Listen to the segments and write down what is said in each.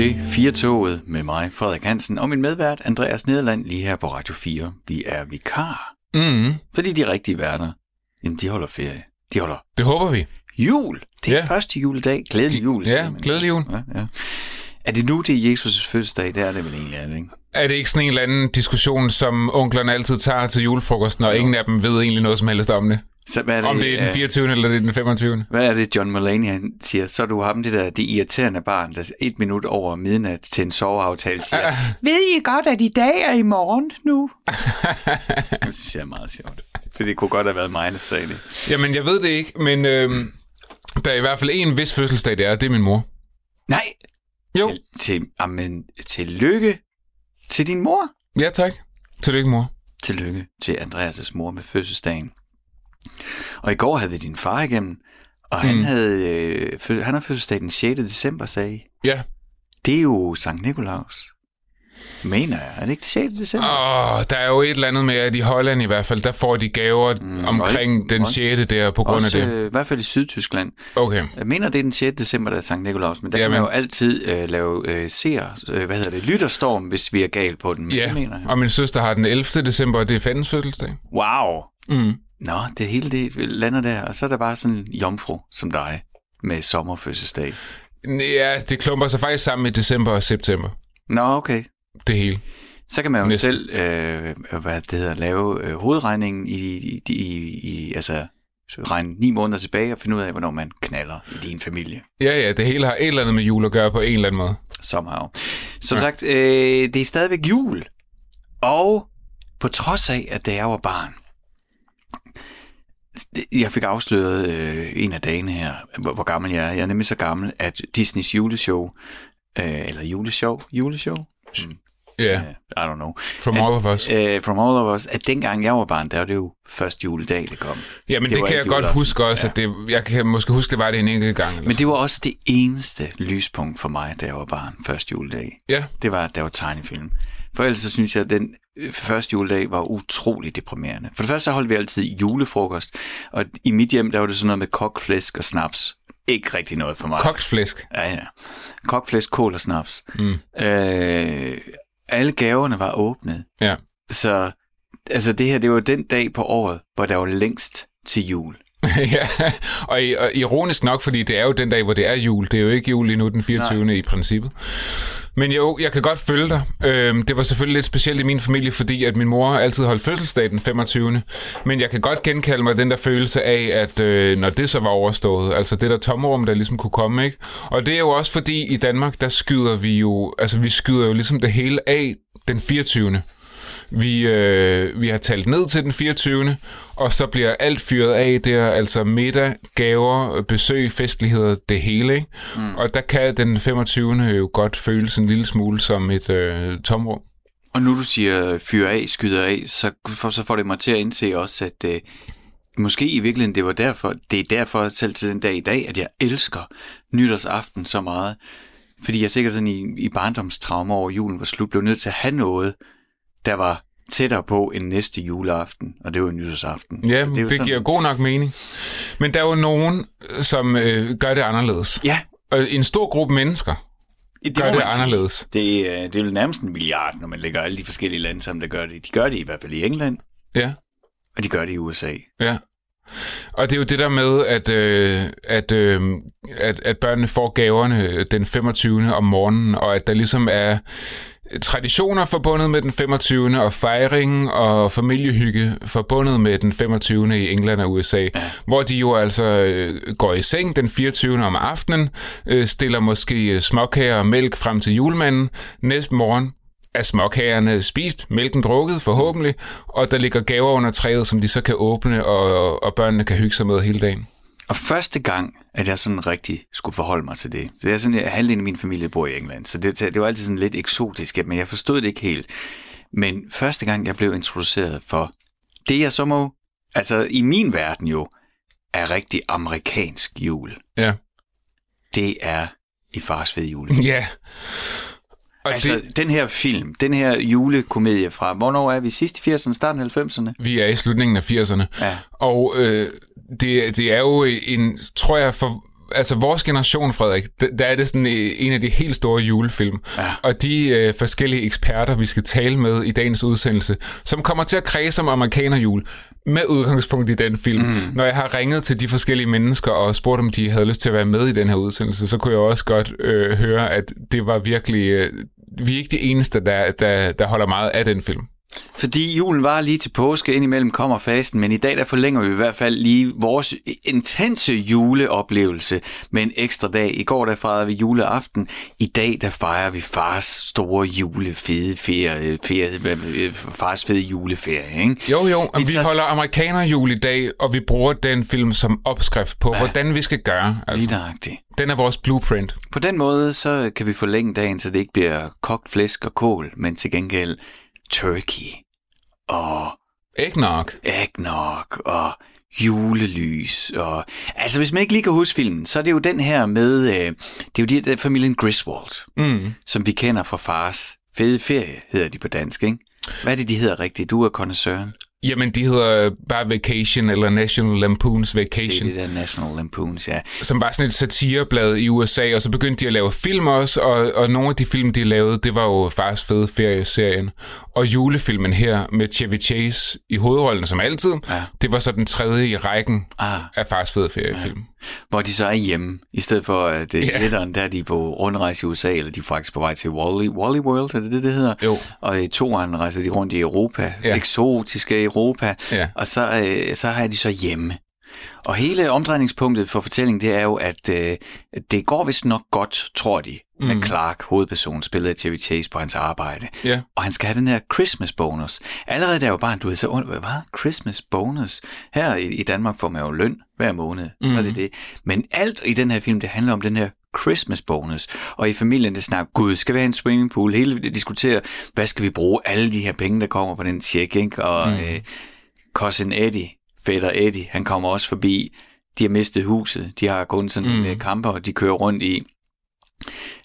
til Firtoget med mig, Frederik Hansen, og min medvært, Andreas Nederland, lige her på Radio 4. Vi er vikar, Mm, fordi de rigtige værter, jamen de holder ferie. De holder det håber vi. jul. Det er Ja. første juledag. Glædelig jul, Ja, man. glædelig jul. Ja, ja. Er det nu, det er Jesus' fødselsdag? Det er det vel egentlig, er det ikke? Er det ikke sådan en eller anden diskussion, som onklerne altid tager til julefrokosten, og ingen af dem ved egentlig noget som helst om det? Så hvad er det, Om det er den øh, 24. eller det er den 25. Hvad er det, John Mulaney han siger? Så er du ham, det der det irriterende barn, der et minut over midnat til en soveaftale siger, Ah. ved I godt, at i dag er i morgen nu? det synes jeg er meget sjovt. For det kunne godt have været mig, der sagde det. Jamen, jeg ved det ikke, men øh, der er i hvert fald en vis fødselsdag, det er, det er min mor. Nej, Jo. til, til, amen, tillykke til din mor. Ja, tak. Tillykke, mor. Tillykke til Andreas' mor med fødselsdagen. Og i går havde vi din far igennem, og han, Mm. havde, øh, han har fødselsdag den 6. december, sagde I. Ja. Det er jo Sankt Nikolaus. Mener jeg. Er det ikke den 6. december? Åh, der er jo et eller andet med, at i Holland i hvert fald, der får de gaver mm, omkring og- den og- 6. der på grund Også, af det. øh, i hvert fald i Sydtyskland. Okay. Jeg mener, det er den 6. december, der er Sankt Nikolaus, men der kan Jamen. man jo altid øh, lave øh, ser, øh, hvad hedder det, lytterstorm, hvis vi er galt på den. Men Ja, det mener jeg. og min søster har den 11. december, og det er fandens fødselsdag. Wow! Mm. Nå, det hele det lander der, og så er der bare sådan en jomfru som dig med sommerfødselsdag. Ja, det klumper sig faktisk sammen i december og september. Nå, okay. Det hele. Så kan man jo Næsten. selv, øh, hvad det hedder, lave øh, hovedregningen i, i, i, i, altså så regne ni måneder tilbage og finde ud af, hvornår man knaller i din familie. Ja, ja, det hele har et eller andet med jul at gøre på en eller anden måde. Somehow. Som Ja. ja. sagt, øh, det er stadigvæk jul. Og på trods af, at da jeg var barn, jeg fik afsløret øh, en af dagene her, hvor, hvor gammel jeg er. Jeg er nemlig så gammel, at Disneys juleshow, øh, eller juleshow, juleshow? Mm, Ja, I don't know. from all of us. Øh, from all of us, at dengang jeg var barn, der var det jo første juledag, det kom. Ja, men det, det kan jeg godt huske også, at det, jeg kan måske huske, det var det en enkelt gang. Eller Men det var også det eneste lyspunkt for mig, da jeg var barn, første juledag. Ja, det var, at der var tegnefilm. For ellers så synes jeg, at den øh, første juledag var utrolig deprimerende. For det første så holdt vi altid julefrokost, og i mit hjem, der var det sådan noget med kok, flæsk og snaps. Ikke rigtig noget for mig. kogt flæsk. Ja, ja. Kok, flæsk, kål og snaps. Mm. Øh, alle gaverne var åbnet. Ja. Så altså det her, det var den dag på året, hvor der var længst til jul. ja, og, i- og ironisk nok, fordi det er jo den dag, hvor det er jul. Det er jo ikke jul endnu den 24. Nej. i princippet. Men jo, jeg kan godt følge dig. Øhm, det var selvfølgelig lidt specielt i min familie, fordi at min mor altid holdt fødselsdag den 25. Men jeg kan godt genkalde mig den der følelse af, at øh, når det så var overstået, altså det der tomrum, der ligesom kunne komme, ikke? Og det er jo også fordi, i Danmark, der skyder vi jo, altså vi skyder jo ligesom det hele af den 24. Vi, øh, vi har talt ned til den 24. Og så bliver alt fyret af der, altså middag, gaver, besøg, festligheder, det hele. Ikke? Mm. Og der kan den 25. jo godt føles en lille smule som et øh, tomrum. Og nu du siger fyr af, skyder af, så, for, så får det mig til at indse også, at øh, måske i virkeligheden det var derfor, det er derfor selv til den dag i dag, at jeg elsker nytårsaften så meget. Fordi jeg sikkert sådan i, i barndomstraumer over julen var slut, blev nødt til at have noget, der var tættere på end næste juleaften, og det var nytårsaften. Ja, Så det, jo det giver god nok mening. Men der er jo nogen, som øh, gør det anderledes. Ja, Og en stor gruppe mennesker det gør det anderledes. Det, er- det er vel nærmest en milliard, når man lægger alle de forskellige lande sammen, der gør det. De gør det i hvert fald i England, Ja. og de gør det i USA. Ja. Og det er jo det der med, at, øh, at, øh, at, at børnene får gaverne den 25. om morgenen, og at der ligesom er traditioner forbundet med den 25. og fejring og familiehygge forbundet med den 25. i England og USA, ja. hvor de jo altså øh, går i seng den 24. om aftenen, øh, stiller måske øh, småkager og mælk frem til julemanden. Næste morgen er småkagerne spist, mælken drukket forhåbentlig, og der ligger gaver under træet, som de så kan åbne, og, og børnene kan hygge sig med hele dagen. Og første gang, at jeg sådan rigtig skulle forholde mig til det, det er sådan, at halvdelen af min familie bor i England, så det, det var altid sådan lidt eksotisk, men jeg forstod det ikke helt. Men første gang, jeg blev introduceret for det, jeg så må, altså i min verden jo, er rigtig amerikansk jul, Ja. det er i fars fede jule. Ja. Og Altså, det... den her film, den her julekomedie fra, hvornår er vi? Sidst i 80'erne, starten af 90'erne? vi er i slutningen af 80'erne. Ja. Og øh, det, det er jo en, tror jeg, for altså vores generation, Frederik, der er det sådan øh, en af de helt store julefilm. Ja. Og de øh, forskellige eksperter, vi skal tale med i dagens udsendelse, som kommer til at kredse om amerikanerjul, med udgangspunkt i den film. Mm. Når jeg har ringet til de forskellige mennesker og spurgt, om de havde lyst til at være med i den her udsendelse, så kunne jeg også godt øh, høre, at det var virkelig... Øh, vi er ikke de eneste, der, der, der holder meget af den film. Fordi julen var lige til påske, indimellem kommer fasten, men i dag der forlænger vi i hvert fald lige vores intense juleoplevelse med en ekstra dag. I går der fejrede vi juleaften, i dag der fejrer vi fars store julefede ferie, ferie, fars fede juleferie. Ikke? Jo jo, vi, vi tager... holder amerikanerjul i dag, og vi bruger den film som opskrift på, ja. hvordan vi skal gøre. Altså. Den er vores blueprint. På den måde, så kan vi forlænge dagen, så det ikke bliver kogt flæsk og kål, men til gengæld turkey og eggnog, eggnog og julelys. Og, altså, hvis man ikke lige kan huske filmen, så er det jo den her med, øh, det er jo de der familien Griswold, mm. som vi kender fra Fars Fede Ferie, hedder de på dansk, ikke? Hvad er det, de hedder rigtigt? Du er kondensøren. Jamen, de hedder bare Vacation, eller National Lampoon's Vacation. Det er det der National Lampoon's, ja. Som var sådan et satireblad i USA, og så begyndte de at lave film også, og, og nogle af de film, de lavede, det var jo Fars Fede Ferie-serien. Og julefilmen her med Chevy Chase i hovedrollen, som altid, ja. det var så den tredje i rækken ah. af Fars Fede Ferie-film. Ja. Hvor de så er hjemme, i stedet for at det yeah. der er de på rundrejse i USA, eller de er faktisk på vej til Wally, Wally World, er det det, det hedder? Jo. Og i toeren rejser de rundt i Europa, yeah. eksotiske Europa, yeah. og så, øh, så har de så hjemme. Og hele omdrejningspunktet for fortællingen, det er jo, at øh, det går vist nok godt, tror de, mm. med Clark, hovedpersonen, spillet af Chevy Chase på hans arbejde. Yeah. Og han skal have den her Christmas bonus. Allerede der var bare, du ved, så hvad? Christmas bonus? Her i, i Danmark får man jo løn hver måned, mm. så er det mm. det. Men alt i den her film, det handler om den her Christmas bonus. Og i familien, det snakker, gud, skal vi have en swimmingpool? Hele det diskuterer, hvad skal vi bruge alle de her penge, der kommer på den check, ikke? Og mm. øh, cousin Eddie, fætter Eddie, han kommer også forbi. De har mistet huset. De har kun sådan mm. en kamper, de kører rundt i.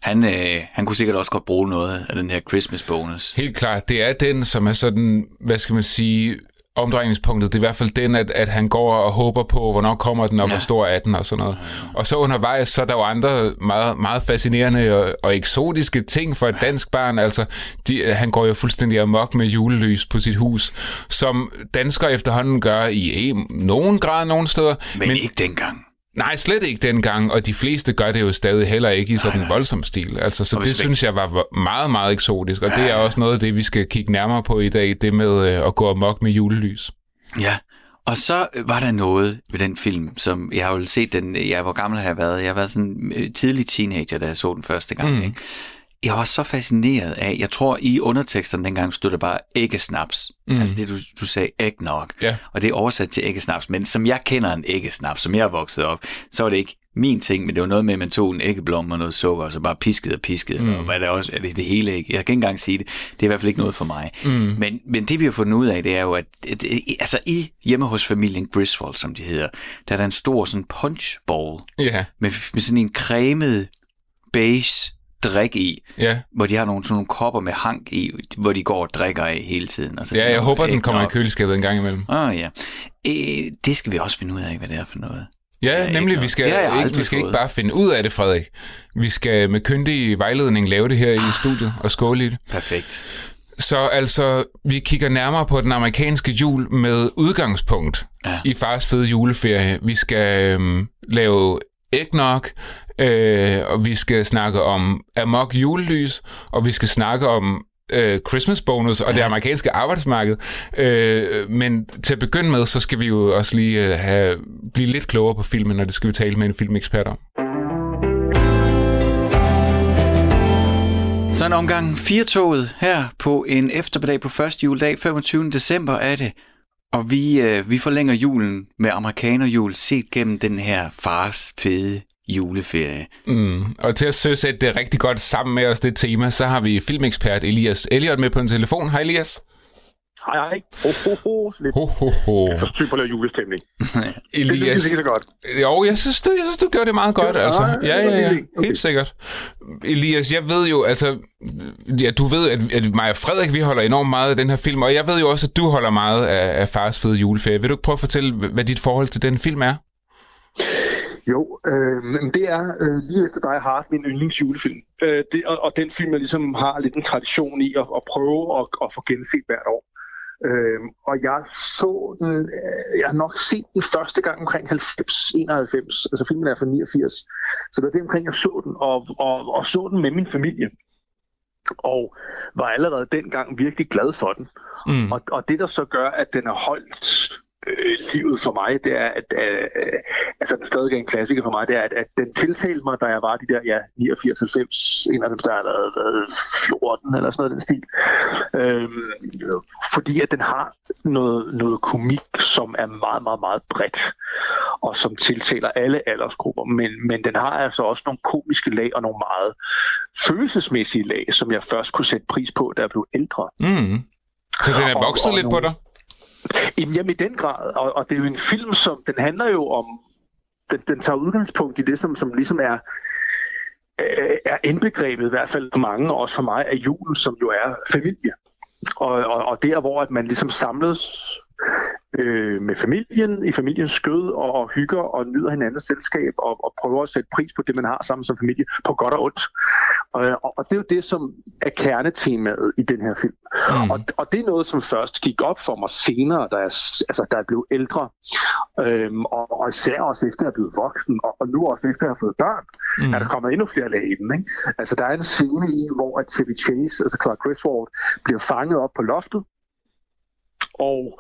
Han, øh, han kunne sikkert også godt bruge noget af den her Christmas bonus. Helt klart. Det er den, som er sådan, hvad skal man sige, omdrejningspunktet. Det er i hvert fald den, at, at han går og håber på, hvornår kommer den, og hvor stor er den, og sådan noget. Og så undervejs, så er der jo andre meget, meget fascinerende og, og eksotiske ting for et dansk barn. Altså, de, han går jo fuldstændig amok med julelys på sit hus, som danskere efterhånden gør i en, nogen grad nogle steder. Men, men ikke dengang. Nej, slet ikke dengang, og de fleste gør det jo stadig heller ikke i sådan en voldsom stil. Altså, så det synes jeg var meget, meget eksotisk, og det er også noget af det, vi skal kigge nærmere på i dag, det med øh, at gå amok med julelys. Ja, og så var der noget ved den film, som jeg har jo set den, jeg, hvor gammel har jeg været? Jeg har været sådan øh, tidlig teenager, da jeg så den første gang, mm. ikke? Jeg var så fascineret af, jeg tror i underteksterne dengang stod der bare æggesnaps. Mm. Altså det, du, du sagde eggnog. Ja. Og det er oversat til æggesnaps. Men som jeg kender en æggesnaps, som jeg er vokset op, så var det ikke min ting, men det var noget med, at man tog en æggeblom og noget sukker, og så bare piskede og piskede, mm. og hvad det også er det, det hele ikke. Jeg kan ikke engang sige det. Det er i hvert fald ikke noget for mig. Mm. Men, men det vi har fundet ud af, det er jo, at, at, at altså i hjemme hos familien Griswold, som de hedder, der er der en stor sådan punch bowl, yeah. med, med sådan en cremet beige drik i, ja. hvor de har nogle, sådan nogle kopper med hank i, hvor de går og drikker af hele tiden. Altså, ja, jeg håber, den kommer nok. i køleskabet en gang imellem. Ah, ja. Øh, det skal vi også finde ud af, hvad det er for noget. Ja, nemlig, vi skal, ikke, vi skal ikke bare finde ud af det, Frederik. Vi skal med kyndig vejledning lave det her i studiet og skåle i det. Perfekt. Så altså, vi kigger nærmere på den amerikanske jul med udgangspunkt ja. i fars fede juleferie. Vi skal øhm, lave eggnog, øh, og vi skal snakke om amok julelys, og vi skal snakke om øh, Christmas bonus og det amerikanske arbejdsmarked. Øh, men til at begynde med, så skal vi jo også lige øh, have, blive lidt klogere på filmen, og det skal vi tale med en filmekspert om. Så en omgang firetoget her på en eftermiddag på første juledag, 25. december er det. Og vi, øh, vi forlænger julen med amerikanerjul set gennem den her fars fede juleferie. Mm. Og til at søsætte det rigtig godt sammen med os, det tema, så har vi filmekspert Elias Elliot med på en telefon. Hej Elias. Hej, hej. Ho, ho, ho. Lidt ho, ho, ho. Jeg forsøger at julestemning. Elias. Det er ikke så godt. Jo, jeg synes, du, jeg synes, du gør det meget godt, altså. Ja, ja, ja. Helt okay. sikkert. Elias, jeg ved jo, altså... Ja, du ved, at, at mig og Frederik, vi holder enormt meget af den her film, og jeg ved jo også, at du holder meget af, af Fars fede juleferie. Vil du ikke prøve at fortælle, hvad dit forhold til den film er? Jo, øh, men det er øh, lige efter dig har min yndlingsjulefilm. Øh, det, og, og den film, jeg ligesom har lidt en tradition i at, at prøve at, at få genset hvert år. Øh, og jeg så den, øh, jeg har nok set den første gang omkring 90, 91, altså filmen er fra 89. Så det var det omkring, jeg så den, og, og, og så den med min familie. Og var allerede dengang virkelig glad for den. Mm. Og, og det, der så gør, at den er holdt øh, livet for mig, det er, at øh, altså den stadig er en klassiker for mig, det er, at, at den tiltalte mig, da jeg var de der ja, 89, 90, en af dem, der har været 14 eller sådan noget den stil. Øhm, fordi at den har noget, noget komik, som er meget, meget, meget bredt, og som tiltaler alle aldersgrupper, men, men den har altså også nogle komiske lag og nogle meget følelsesmæssige lag, som jeg først kunne sætte pris på, da jeg blev ældre. Mm. Så den er vokset og, og lidt nogle... på dig? Jamen i den grad, og, og det er jo en film, som den handler jo om, den, den tager udgangspunkt i det, som, som ligesom er, øh, er indbegrebet, i hvert fald for mange, og også for mig, af julen, som jo er familie. Og, og, og der, hvor at man ligesom samles øh, med familien, i familiens skød, og, og hygger og nyder hinandens selskab, og, og prøver at sætte pris på det, man har sammen som familie, på godt og ondt. Og, og det er jo det, som er kernetemaet i den her film. Mm. Og, og det er noget, som først gik op for mig senere, da jeg, altså, da jeg blev ældre. Øhm, og, og især også efter jeg blevet voksen, og, og nu også efter jeg har fået børn, mm. er der kommet endnu flere lag i den. Ikke? Altså, der er en scene i, hvor at Chevy Chase, altså Clark Griswold, bliver fanget op på loftet, og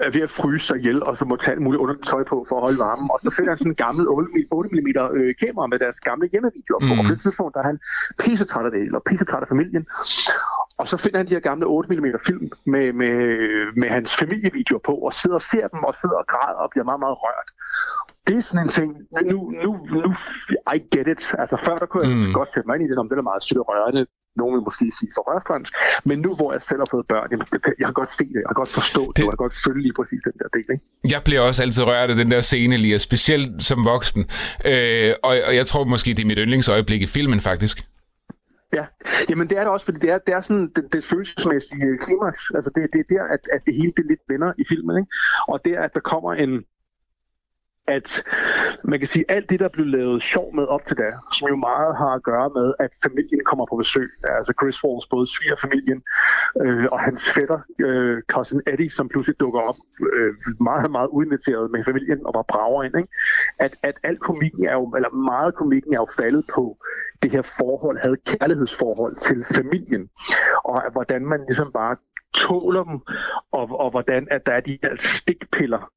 er ved at fryse sig ihjel, og så må tage alt muligt under tøj på for at holde varmen. Og så finder han sådan en gammel 8 mm øh, kamera med deres gamle hjemmevideoer på. Mm. Og på det tidspunkt der er han pissetræt af det, eller pissetræt af familien. Og så finder han de her gamle 8 mm film med, med, med hans familievideoer på, og sidder og ser dem, og sidder og græder og bliver meget, meget rørt. Det er sådan en ting, nu, nu, nu, I get it. Altså før der kunne jeg mm. godt sætte mig ind i det, om det er meget sødt og rørende nogen vil måske sige for rørstrøms, men nu hvor jeg selv har fået børn, jamen, det, jeg kan godt se det, jeg kan godt forstå det, det jeg kan godt følge lige præcis den der del. Ikke? Jeg bliver også altid rørt af den der scene lige, specielt som voksen, øh, og, og jeg tror måske, det er mit yndlingsøjeblik i filmen faktisk. Ja, jamen det er det også, fordi det er, det er sådan det, det følelsesmæssige klimaks. Altså det, det er der, at, at det hele det lidt vender i filmen. Ikke? Og det er, at der kommer en, at man kan sige, alt det, der blev lavet sjov med op til da, som jo meget har at gøre med, at familien kommer på besøg. Altså Chris Walls både svigerfamilien øh, og hans fætter, øh, cousin Eddie, som pludselig dukker op øh, meget, meget uinviteret med familien og var brager ind. Ikke? At, at al komikken er jo, eller meget komikken er jo faldet på det her forhold, havde kærlighedsforhold til familien. Og hvordan man ligesom bare tåler dem, og, og hvordan at der er de her stikpiller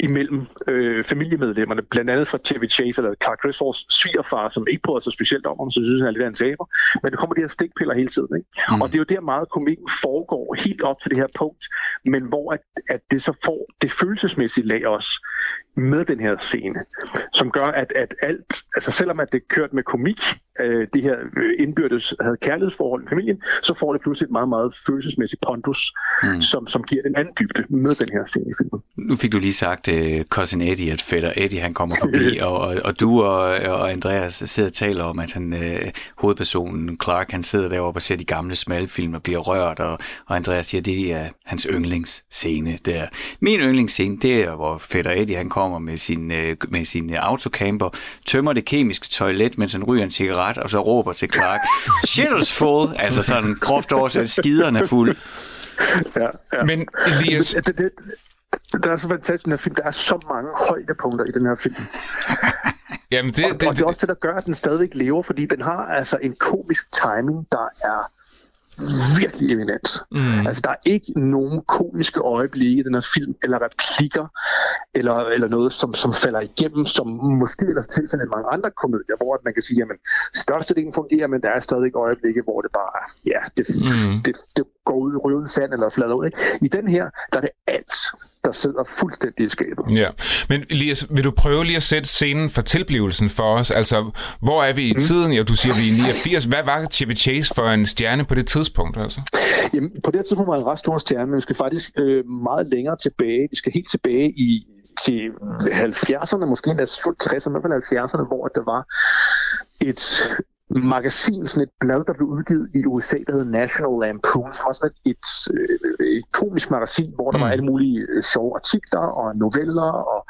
imellem øh, familiemedlemmerne, blandt andet fra Chevy Chase eller Clark Griswolds svigerfar, som ikke prøver sig specielt om, så synes han er lidt af en taber. Men der kommer de her stikpiller hele tiden. Ikke? Mm. Og det er jo der meget komikken foregår helt op til det her punkt, men hvor at, at det så får det følelsesmæssige lag også med den her scene, som gør, at, at alt, altså selvom at det er kørt med komik, øh, det her indbyrdes havde kærlighedsforhold i familien, så får det pludselig et meget, meget følelsesmæssigt pondus, mm. som, som giver en anden dybde med den her scene i filmen. Nu fik du lige sagt, uh, Cousin Eddie, at fætter Eddie, han kommer forbi, og, og, og du og, og Andreas sidder og taler om, at han, uh, hovedpersonen Clark, han sidder deroppe og ser de gamle smalfilm og bliver rørt, og, og Andreas siger, at det er hans yndlingsscene der. Min yndlingsscene, det er, hvor fætter Eddie, han kommer med sin, uh, med sin autocamper, tømmer det kemiske toilet, mens han ryger en cigaret, ret, og så råber til Clark, shit full, altså sådan groft oversat, skiderne fuld. Ja, ja. Men Elias... Det, det, det, det er så fantastisk, den her film. Der er så mange højdepunkter i den her film. Jamen det, og, det, og det er også det, der gør, at den stadigvæk lever, fordi den har altså en komisk timing, der er virkelig eminent. Mm. Altså, der er ikke nogen komiske øjeblikke i den her film, eller replikker, eller, eller noget, som, som falder igennem, som måske ellers tilfældet mange andre komedier, hvor man kan sige, jamen, størstedelen fungerer, men der er stadig øjeblikke, hvor det bare, ja, det, mm. det, det går ud i røven sand eller flader ud. Ikke? I den her, der er det alt der sidder fuldstændig i skabet. Ja, men Elias, vil du prøve lige at sætte scenen for tilblivelsen for os? Altså, hvor er vi i mm. tiden? Ja, du siger, vi er 89. Hvad var Chevy Chase for en stjerne på det tidspunkt? Altså? Jamen, på det tidspunkt var en ret stor stjerne, men vi skal faktisk øh, meget længere tilbage. Vi skal helt tilbage i til 70'erne, måske endda slut 60'erne, i hvert fald 70'erne, hvor der var et magasin, sådan et blad, der blev udgivet i USA, der hed National Lampoon, som var sådan et, et, øh, et komisk magasin, hvor der mm. var alle mulige øh, sjove artikler og noveller og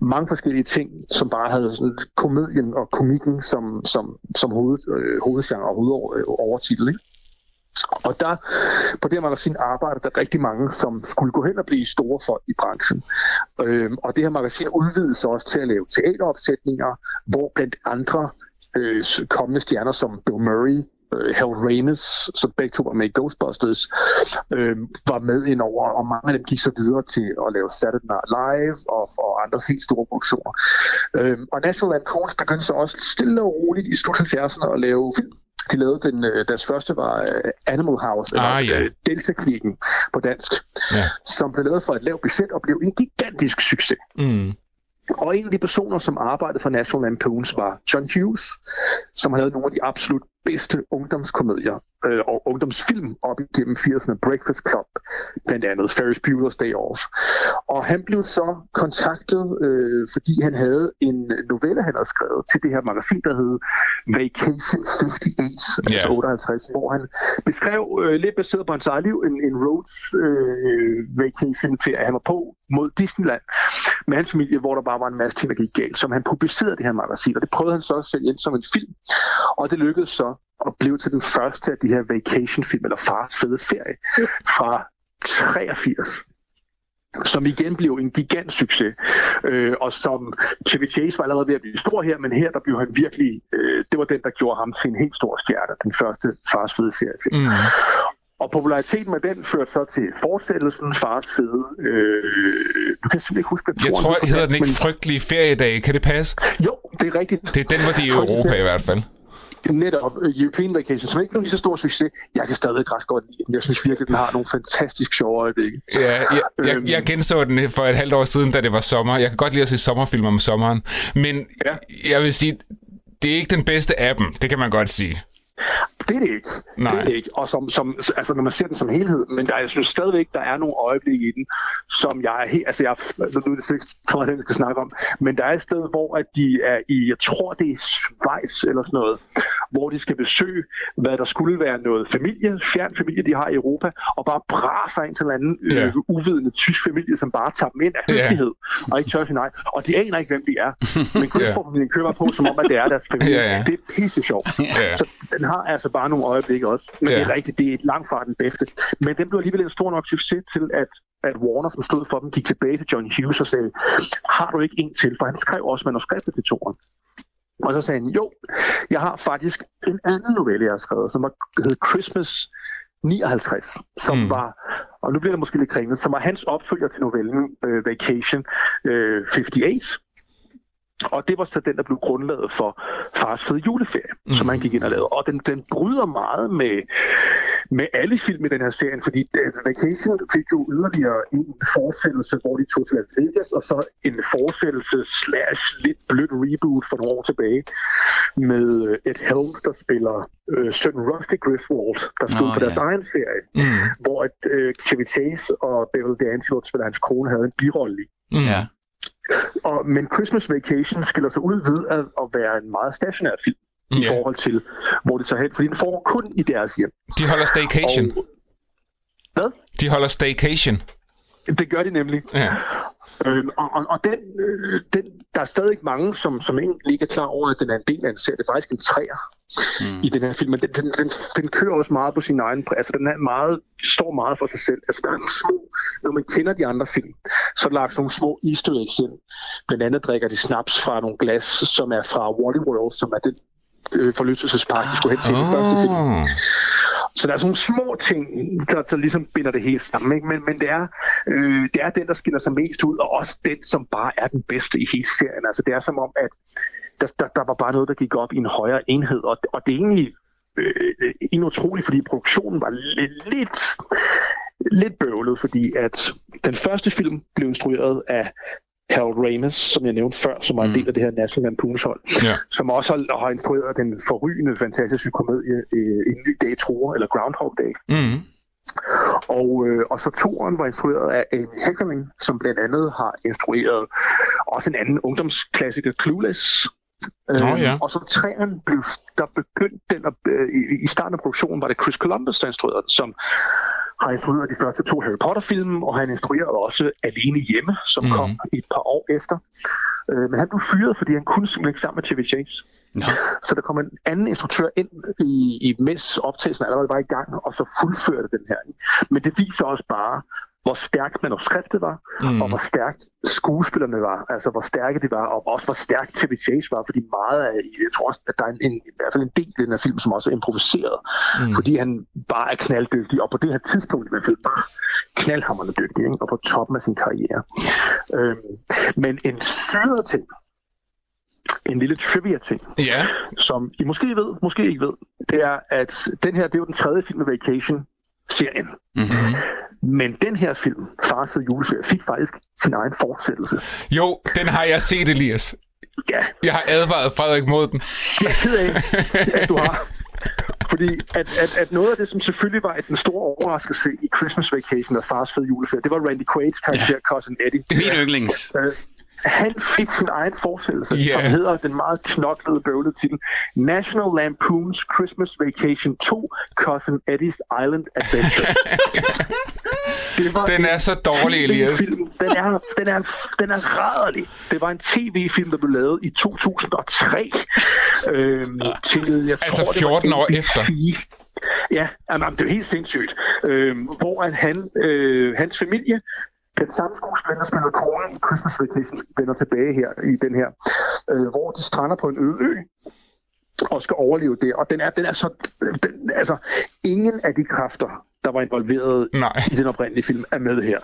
mange forskellige ting, som bare havde sådan komedien og komikken som, som, som hoved, øh, hovedgenre og hovedovertitel. Ikke? Og der, på det her magasin arbejdede der rigtig mange, som skulle gå hen og blive store folk i branchen. Øhm, og det her magasin udvidede sig også til at lave teateropsætninger, hvor blandt andre øh, kommende stjerner som Bill Murray, øh, Hal Ramis, som begge to var med i Ghostbusters, øh, var med ind over, og mange af dem gik så videre til at lave Saturday Night Live og, og andre helt store produktioner. Øh, og National Lampoons begyndte så også stille og roligt i slut 70'erne at lave film. De lavede den, øh, deres første var uh, Animal House, eller ah, ja. delta på dansk, ja. som blev lavet for et lavt budget og blev en gigantisk succes. Mm. Og en af de personer, som arbejdede for National Lampoons, var John Hughes, som havde nogle af de absolut bedste ungdomskomedier øh, og ungdomsfilm op igennem 80'erne. Breakfast Club, blandt andet Ferris Bueller's Day Off. Og han blev så kontaktet, øh, fordi han havde en novelle, han havde skrevet til det her magasin, der hed Vacation 58, yeah. altså 58, hvor han beskrev øh, lidt baseret på hans eget liv en, en roads øh, vacation ferie, han var på mod Disneyland med hans familie, hvor der bare var en masse ting, der gik galt, som han publicerede det her magasin, og det prøvede han så at sælge ind som en film, og det lykkedes så og blev til den første af de her vacation-film, eller fars fede ferie, fra 83 som igen blev en gigant succes, øh, og som Chevy Chase var allerede ved at blive stor her, men her der blev han virkelig, øh, det var den, der gjorde ham til en helt stor stjerne, den første fars fede ferie. Mm. Og populariteten med den førte så til fortsættelsen Fars Fede. Øh, du kan simpelthen ikke huske, hvad Jeg tror, hedder den ikke men... Frygtelige Feriedag. Kan det passe? Jo, det er rigtigt. Det er den, hvor de er i Europa i hvert fald netop European Vacation, som ikke blev lige så stor succes. Jeg kan stadig ret godt lide den. Jeg synes virkelig, den har nogle fantastisk sjove øjeblikke. Ja, jeg, jeg, jeg øhm. genså den for et halvt år siden, da det var sommer. Jeg kan godt lide at se sommerfilm om sommeren. Men ja. jeg vil sige, det er ikke den bedste af dem. Det kan man godt sige. Det er det ikke. Nej. Det er det ikke. Og som, som, altså, når man ser den som helhed, men der, jeg synes stadigvæk, der er nogle øjeblikke i den, som jeg er helt, altså jeg, nu er det ikke for at vi skal snakke om, men der er et sted, hvor at de er i, jeg tror det er Schweiz eller sådan noget, hvor de skal besøge, hvad der skulle være noget familie, fjern familie, de har i Europa, og bare braser ind til en anden yeah. øh, uvidende tysk familie, som bare tager dem ind af hyggelighed, yeah. og ikke tør sige nej. Og de aner ikke, hvem de er. Men Christopher køber på, som om, at det er deres familie. Yeah, yeah. Det er pisse sjovt. Yeah. Så den har altså bare nogle øjeblikke også. Men yeah. det er rigtigt, det er langt fra den bedste. Men den blev alligevel en stor nok succes til, at at Warner, som stod for dem, gik tilbage til John Hughes og sagde, har du ikke en til? For han skrev også manuskriptet til toren. Og så sagde han, jo, jeg har faktisk en anden novelle, jeg har skrevet, som hed Christmas 59, som mm. var, og nu bliver det måske lidt kringlet, som var hans opfølger til novellen uh, Vacation øh, 58, og det var så den, der blev grundlaget for Fars Fede Juleferie, mm. som man gik ind og lavede. Og den, den bryder meget med, med alle film i den her serie, fordi Vacation fik jo yderligere en fortsættelse, hvor de tog til Las Vegas, og så en fortsættelse slash lidt blødt reboot for nogle år tilbage med øh, Ed Helms, der spiller øh, søn Rusty Griswold, der stod oh, på deres ja. egen serie, mm. hvor et, øh, Chevy Chase og Beverly D'Angelo, der spiller hans kone, havde en birolle i. Mm. Ja. Og, men Christmas Vacation skiller sig ud ved at, at være en meget stationær film i yeah. forhold til, hvor det så hen, fordi den får kun i deres hjem. De holder staycation. Og, hvad? De holder staycation. Det gør de nemlig. Ja. Øhm, og, og, og den, øh, den, der er stadig mange, som, som egentlig ikke er klar over, at den er en del af en serie. Det er faktisk en træer mm. i den her film. Men den, den, den, den kører også meget på sin egen... Altså, den er meget, står meget for sig selv. Altså, der er nogle små... Når man kender de andre film, så er der lagt nogle små easter eggs ind. Blandt andet drikker de snaps fra nogle glas, som er fra Wally World, som er det øh, forlystelsespark, de skulle hen til i den første film. Så der er sådan nogle små ting, der, der ligesom binder det hele sammen. Ikke? Men, men det, er, øh, det er den, der skiller sig mest ud, og også den, som bare er den bedste i hele serien. Altså det er som om, at der, der, der var bare noget, der gik op i en højere enhed, og, og det er egentlig øh, en utroligt, fordi produktionen var lidt, lidt, lidt bøvlet, fordi at den første film blev instrueret af Harold Ramis, som jeg nævnte før, som var en mm. del af det her National Lampoon's hold, ja. som også har, har instrueret den forrygende, fantastiske komedie øh, En ny dag tror, eller Groundhog Day. Mm. Og, øh, og så toren var instrueret af Amy Heckerling, som blandt andet har instrueret også en anden ungdomsklassiker, Clueless, Oh, ja. Og så træerne blev, der begyndte den, at, øh, i, i starten af produktionen var det Chris Columbus, der instruerede den, som har instrueret de første to Harry Potter-film, og han instruerede også Alene Hjemme, som mm. kom et par år efter. Øh, men han blev fyret, fordi han kunne simpelthen ikke sammen med Chevy Chase. Nå. Så der kom en anden instruktør ind, i, i mens optagelsen allerede var i gang, og så fuldførte den her. Men det viser også bare, hvor stærkt manuskriptet var, Mm. og hvor stærkt skuespillerne var, altså hvor stærke de var, og også hvor stærkt Chevy Chase var, fordi meget af, jeg tror også, at der er en, en, i hvert fald en del af den her film, som også er improviseret, Mm. fordi han bare er knalddygtig, og på det her tidspunkt i hvert fald bare knaldhammerende dygtig, ikke? og på toppen af sin karriere. Øhm, men en sødere ting, en lille trivia ting, Ja. som I måske ved, måske ikke ved, det er, at den her, det er jo den tredje film af Vacation-serien. Mm-hmm. Men den her film, Fars Fede Juleferie, fik faktisk sin egen fortsættelse. Jo, den har jeg set, Elias. Ja, Jeg har advaret Frederik mod den. jeg er ked af, at du har. Fordi at, at, at noget af det, som selvfølgelig var den store overraskelse i Christmas Vacation og Fars Fede Juleferie, det var Randy Quaid's karakter, ja. Cousin Eddie. Min yndlings. Øh, han fik sin egen fortsættelse, yeah. som hedder den meget knoklede bøvlede titel National Lampoon's Christmas Vacation 2 Cousin Eddie's Island Adventure. det var Den er så dårlig, Elias. Den er, den, er, den er rædderlig. Det var en tv-film, der blev lavet i 2003. Øhm, til, jeg Altså tror, det 14 var år efter. Ja, jamen, det er helt sindssygt. Øhm, hvor han, øh, hans familie, den samme skuespiller, der spillede konen i Christmas Vacation, vender tilbage her i den her, øh, hvor de strander på en øde ø og skal overleve det. Og den er, den er så... Den, altså, ingen af de kræfter, der var involveret Nej. i den oprindelige film, er med her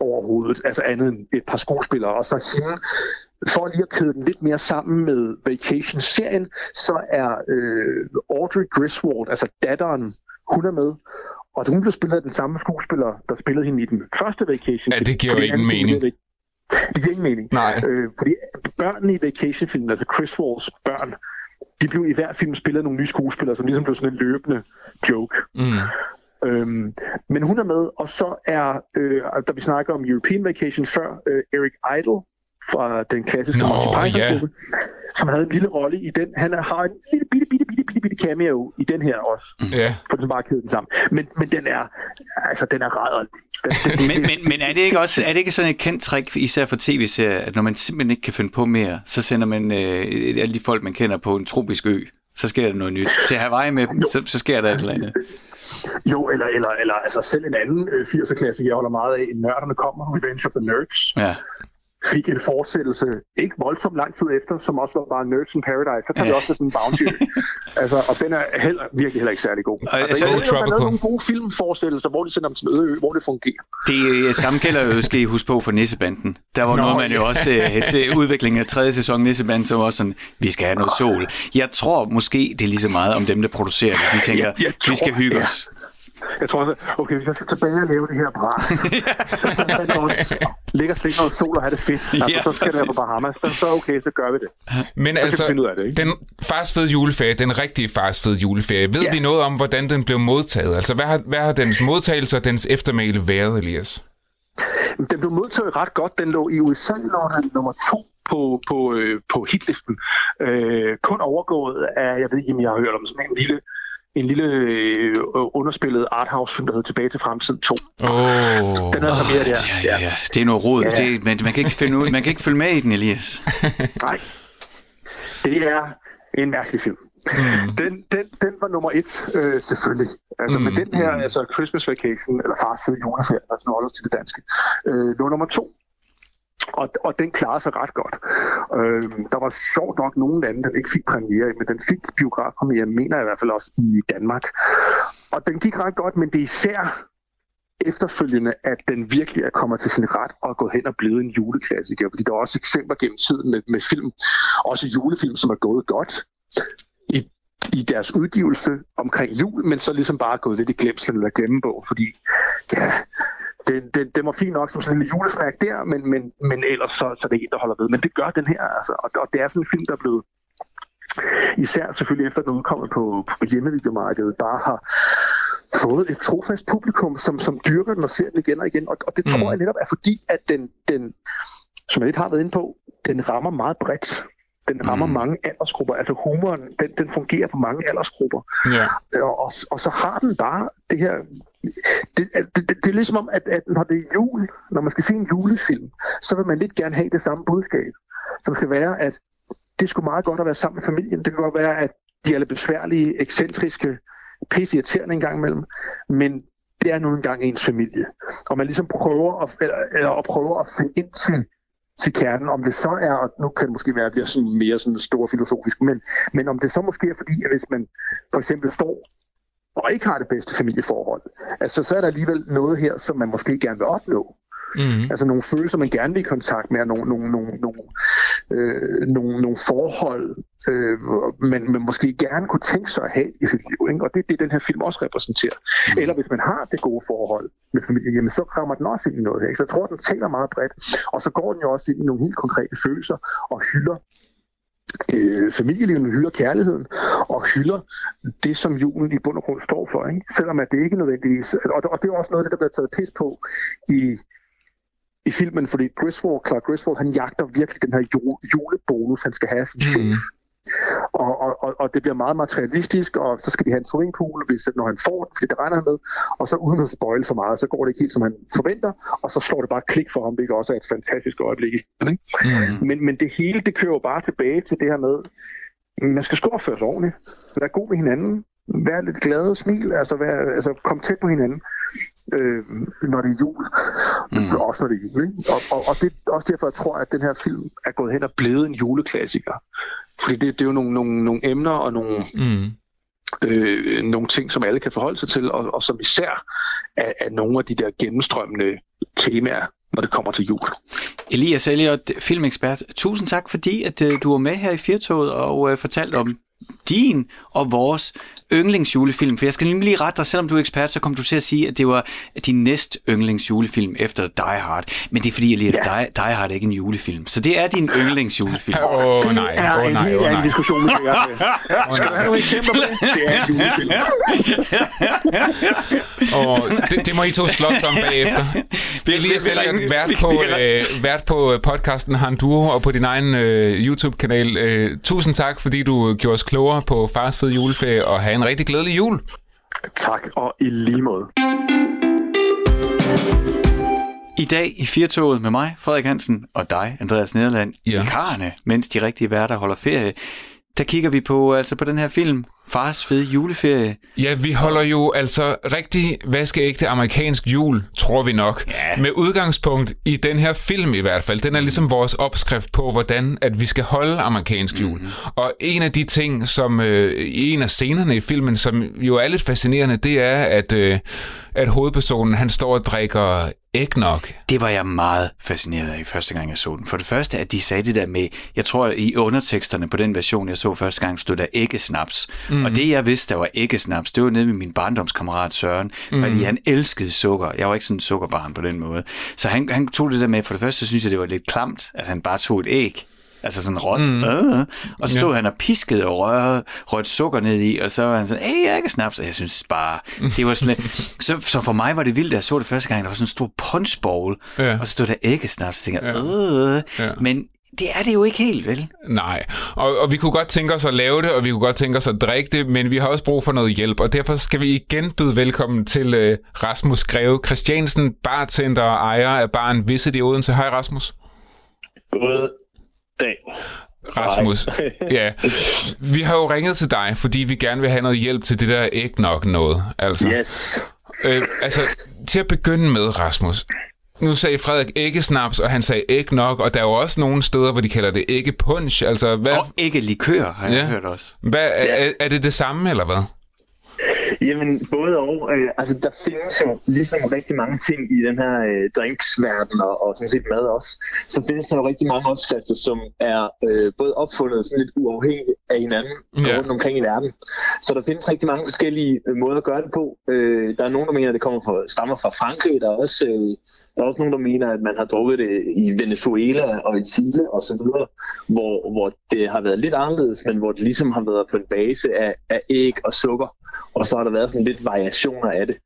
overhovedet. Altså andet end et par skuespillere. Og så hende, for lige at kæde den lidt mere sammen med Vacation-serien, så er øh, Audrey Griswold, altså datteren, hun er med. Og hun blev spillet af den samme skuespiller, der spillede hende i den første Vacation. Ja, det giver jo film, mening. Det det giver ingen mening. Nej. Øh, fordi børnene i Vacation-filmen, altså Chris Walls børn, de blev i hver film spillet af nogle nye skuespillere, som ligesom blev sådan en løbende joke. Mm. Øhm, men hun er med, og så er, øh, da vi snakker om European Vacation før, øh, Eric Idle fra den klassiske Nå, Monty Python-gruppe, ja. som havde en lille rolle i den. Han har en lille bitte, bitte, bitte, bitte, bitte cameo i den her også, Ja. for den bare kæde den sammen. Men, men den er, altså den er rædderlig. Men, men, men er det ikke også er det ikke sådan et kendt trick, især for tv-serier, at når man simpelthen ikke kan finde på mere, så sender man øh, alle de folk, man kender på en tropisk ø, så sker der noget nyt. Til Hawaii med dem, så, så sker der et eller andet. Jo, eller, eller, eller altså selv en anden øh, 80'er-klasse, jeg holder meget af, Nørderne kommer, Revenge of the Nerds, Ja. Fik en fortsættelse, ikke voldsomt lang tid efter, som også var bare Nerds in Paradise. Så tager vi Ja. også sådan en bounty. altså, og den er heller, virkelig heller ikke særlig god. Og altså, altså, jeg ved, ikke, om der er nogle gode filmforestillelser, hvor de sender dem til en øde ø, hvor det fungerer. Det øh, samme gælder jo, skal I huske på, for Nissebanden. Der var Nå, noget, man jo ja. også øh, til udviklingen af tredje sæson Nissebanden, var også sådan, vi skal have noget sol. Jeg tror måske, det er lige så meget om dem, der producerer det. De tænker, Jeg- jeg vi skal tror, hygge ja. os. Jeg tror okay, hvis jeg skal tilbage og lave det her bras, så ligger slet noget sol og have det fedt. Altså, Ja, så skal det være på. Bahamas. Så, så okay, så gør vi det. Men kan altså, ud af det, ikke? den fars fede juleferie, den rigtige fars fede juleferie, ved Ja. vi noget om, hvordan den blev modtaget? Altså, hvad har, hvad har dens modtagelse og dens eftermæle været, Elias? Den blev modtaget ret godt. Den lå i USA, lå den nummer to på, på, øh, på hitlisten. Øh, kun overgået af, jeg ved ikke, om jeg har hørt om sådan en lille, en lille øh, underspillet arthouse-film, der hedder Tilbage til Fremtiden 2. Åh, oh, Den er så mere der. Ja, ja, ja. Det er noget rod. Ja. Det, men man kan ikke finde ud, man kan ikke følge med i den, Elias. Nej. Det er en mærkelig film. mm. Den, den, den var nummer et, øh, selvfølgelig. Altså, mm, men den her, mm. altså Christmas Vacation, eller Fars Fede Juleferie, altså nu holder til det danske, øh, lå nummer to. Og, og den klarede sig ret godt. Øh, der var sjovt nok nogle lande, der ikke fik premiere, men den fik biografpremiere, mener jeg i hvert fald også i Danmark. Og den gik ret godt, men det er især efterfølgende, at den virkelig er kommet til sin ret og er gået hen og blevet en juleklassiker. Fordi der er også eksempler gennem tiden med, med film, også julefilm, som er gået godt i, i deres udgivelse omkring jul, men så ligesom bare gået lidt i glemslen eller glemmebog, fordi ja, den, den, den var fin nok som sådan en julesnack der, men, men, men ellers så, så er det ikke en, der holder ved. Men det gør den her, altså. Og, og det er sådan en film, der er blevet især selvfølgelig efter den udkommet på, på hjemmevideomarkedet, bare har fået et trofast publikum, som, som dyrker den og ser den igen og igen. Og, og det tror Mm. jeg netop er fordi, at den, den, som jeg lidt har været inde på, den rammer meget bredt. Den rammer mm. mange aldersgrupper. Altså humoren, den, den fungerer på mange aldersgrupper. Ja. Og, og, og så har den bare det her... Det, det, det, det er ligesom om, at, at når det er jul, når man skal se en julefilm, så vil man lidt gerne have det samme budskab, som skal være, at det skulle meget godt at være sammen med familien. Det kan godt være, at de er lidt besværlige, ekscentriske, pisseirriterende en gang imellem, men det er nu engang ens familie. Og man ligesom prøver at, eller, eller at prøve at finde ind til, til kernen, om det så er, og nu kan det måske være, at det bliver sådan mere sådan stor filosofisk, men, men om det så måske er fordi, at hvis man for eksempel står og ikke har det bedste familieforhold, altså så er der alligevel noget her, som man måske gerne vil opnå. Mm-hmm. Altså nogle følelser, man gerne vil i kontakt med, og nogle, nogle, nogle, nogle, øh, nogle, nogle forhold, øh, man, man måske gerne kunne tænke sig at have i sit liv. Ikke? Og det er det, den her film også repræsenterer. Mm. Eller hvis man har det gode forhold med familien, jamen, så krammer den også ind i noget her. Ikke? Så jeg tror, den taler meget bredt. Og så går den jo også ind i nogle helt konkrete følelser og hylder øh, familielivet, hylder kærligheden og hylder det, som julen i bund og grund står for. Ikke? Selvom at det ikke nødvendigvis... Og, og det er også noget af det, der bliver taget pis på i i filmen, fordi Griswold, Clark Griswold, han jagter virkelig den her julebonus, han skal have som chef. Mm. Og, og, og, og det bliver meget materialistisk, og så skal de have en swimmingpool, hvis, når han får den, fordi det regner han med, og så uden at spoil for meget, så går det ikke helt, som han forventer, og så slår det bare klik for ham, hvilket også er et fantastisk øjeblik. Ikke? Mm. Men, men det hele, det kører jo bare tilbage til det her med, man skal sgu opføre sig ordentligt, være god med hinanden, være lidt glad og smil, altså, være, altså komme tæt på hinanden, øh, når det er jul. Mm. Også når det er jul. Ikke? Og, og, og det er også derfor, jeg tror, at den her film er gået hen og blevet en juleklassiker. Fordi det, det er jo nogle, nogle, nogle emner og nogle, mm. øh, nogle ting, som alle kan forholde sig til, og, og som især er, er nogle af de der gennemstrømmende temaer, når det kommer til jul. Elias Elliot, filmekspert, tusind tak, fordi at, uh, du var med her i Firtoget og uh, fortalte om din og vores yndlingsjulefilm? For jeg skal nemlig lige rette dig, selvom du er ekspert, så kom du til at sige, at det var din næst yndlingsjulefilm efter Die Hard. Men det er fordi, Elias, ja. Die, Die Hard er ikke en julefilm. Så det er din yndlingsjulefilm. Åh oh, nej, åh oh, nej, åh oh, nej. diskussion, vi Skal du have nogle eksempler på det? Det er en julefilm. oh, det, det må I to slås om bagefter. Elias er vært på, øh, vært på øh, podcasten Han Duo og på din egen øh, YouTube-kanal. Øh, tusind tak, fordi du gjorde os klogere på Fars Fed Juleferie og have en rigtig glædelig jul. Tak, og i lige måde. I dag i Firtoget med mig, Frederik Hansen, og dig, Andreas Nederland, ja. i karne, mens de rigtige værter holder ferie, der kigger vi på, altså på den her film, Fars fede juleferie. Ja, vi holder jo altså rigtig vaskeægte amerikansk jul, tror vi nok. Ja. Med udgangspunkt i den her film i hvert fald. Den er ligesom vores opskrift på, hvordan at vi skal holde amerikansk jul. Mm-hmm. Og en af de ting, som øh, i en af scenerne i filmen, som jo er lidt fascinerende, det er, at, øh, at hovedpersonen han står og drikker eggnog. Det var jeg meget fascineret af første gang, jeg så den. For det første, at de sagde det der med, jeg tror i underteksterne på den version, jeg så første gang, stod der æggesnaps. Mm. Og det jeg vidste, der var æggesnaps, det var nede med min barndomskammerat Søren, mm. fordi han elskede sukker. Jeg var ikke sådan en sukkerbarn på den måde. Så han, han tog det der med, for det første, synes jeg, det var lidt klamt, at han bare tog et æg Altså sådan råt. Mm. Øh. Og så stod ja. han og piskede og rørte, rørte sukker ned i, og så var han sådan, hey, jeg kan snaps. Og jeg synes bare, det var sådan så, så for mig var det vildt, da jeg så det første gang, der var sådan en stor punchbowl, ja. og så stod der æggesnaps, så tænkte jeg, øh. Ja. Men det er det jo ikke helt, vel? Nej, og, og vi kunne godt tænke os at lave det, og vi kunne godt tænke os at drikke det, men vi har også brug for noget hjælp, og derfor skal vi igen byde velkommen til uh, Rasmus Greve Christiansen, bartender og ejer af baren Visit i Odense. Hej Rasmus. God dag. Rasmus, ja. Vi har jo ringet til dig, fordi vi gerne vil have noget hjælp til det der ikke nok noget. Altså. Yes. Øh, altså, til at begynde med, Rasmus. Nu sagde Frederik ikke snaps, og han sagde ikke nok, og der er jo også nogle steder, hvor de kalder det ikke punch. Altså, hvad... Og ikke likør, har jeg ja. hørt også. Hvad, er, er det det samme, eller hvad? Jamen, både og. Øh, altså, der findes jo ligesom rigtig mange ting i den her øh, drinksverden, og, og sådan set mad også. Så findes der jo rigtig mange opskrifter, som er øh, både opfundet sådan lidt uafhængigt af hinanden ja. rundt omkring i verden. Så der findes rigtig mange forskellige øh, måder at gøre det på. Øh, der er nogen, der mener, at det kommer fra, stammer fra Frankrig. Der er, også, øh, der er også nogen, der mener, at man har drukket det i Venezuela og i Chile osv., hvor, hvor det har været lidt anderledes, men hvor det ligesom har været på en base af, af æg og sukker og så har der været sådan lidt variationer af det.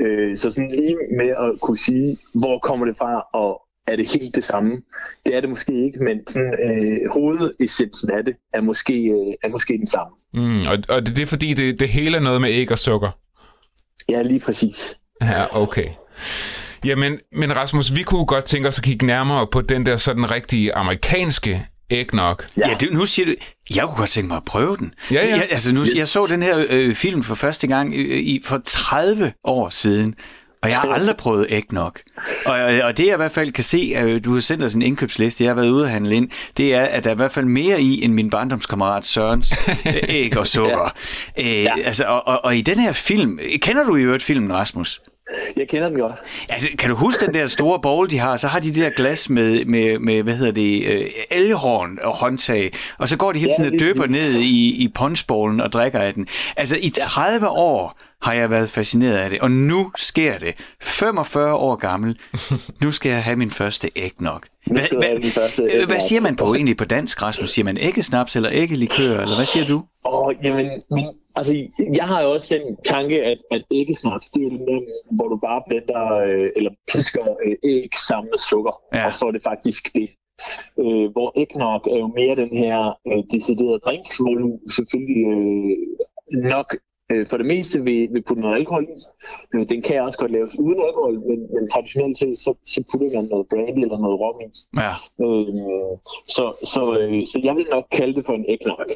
Øh, så sådan lige med at kunne sige, hvor kommer det fra, og er det helt det samme. Det er det måske ikke, men sådan, øh, hovedessensen af det er måske, øh, er måske den samme. Mm, og, og det, er fordi, det, det hele er noget med æg og sukker? Ja, lige præcis. Ja, okay. Jamen, men Rasmus, vi kunne godt tænke os at kigge nærmere på den der sådan rigtige amerikanske eggnog. Ja, ja det, nu siger du, jeg kunne godt tænke mig at prøve den. Ja, ja. Jeg, altså, nu, jeg så den her øh, film for første gang øh, i, for 30 år siden, og jeg har aldrig prøvet eggnog. Og, og det jeg i hvert fald kan se, at du har sendt os en indkøbsliste, jeg har været ude og handle ind, det er, at der er i hvert fald mere i end min barndomskammerat Sørens æg og sukker. ja. Æ, ja. altså, og, og, og i den her film, kender du i øvrigt filmen, Rasmus? Jeg kender den godt. Altså, kan du huske den der store bowl, de har? Så har de de der glas med, med, med hvad hedder det, øh, elghorn og håndtag, og så går de hele tiden ja, og døber ned i, i punchbowlen og drikker af den. Altså, i 30 år har jeg været fascineret af det, og nu sker det. 45 år gammel, nu skal jeg have min første eggnog. Hvad, hvad, hvad siger man på egentlig på dansk, Rasmus? Siger man æggesnaps eller æggelikør, eller hvad siger du? Åh, oh, jamen, men, altså, jeg har jo også den tanke, at, at æggesnaps, det er den, hvor du bare blender, øh, eller pisker øh, æg sammen med sukker, ja. og så er det faktisk det. Øh, hvor eggnog er jo mere den her øh, deciderede drink, hvor du selvfølgelig øh, nok øh, for det meste vil, vil putte noget alkohol i. Øh, den kan også godt laves uden alkohol, men, men traditionelt set, så, så putter man noget brandy eller noget rom i. Ja. Øh, så, så, øh, så jeg vil nok kalde det for en eggnog.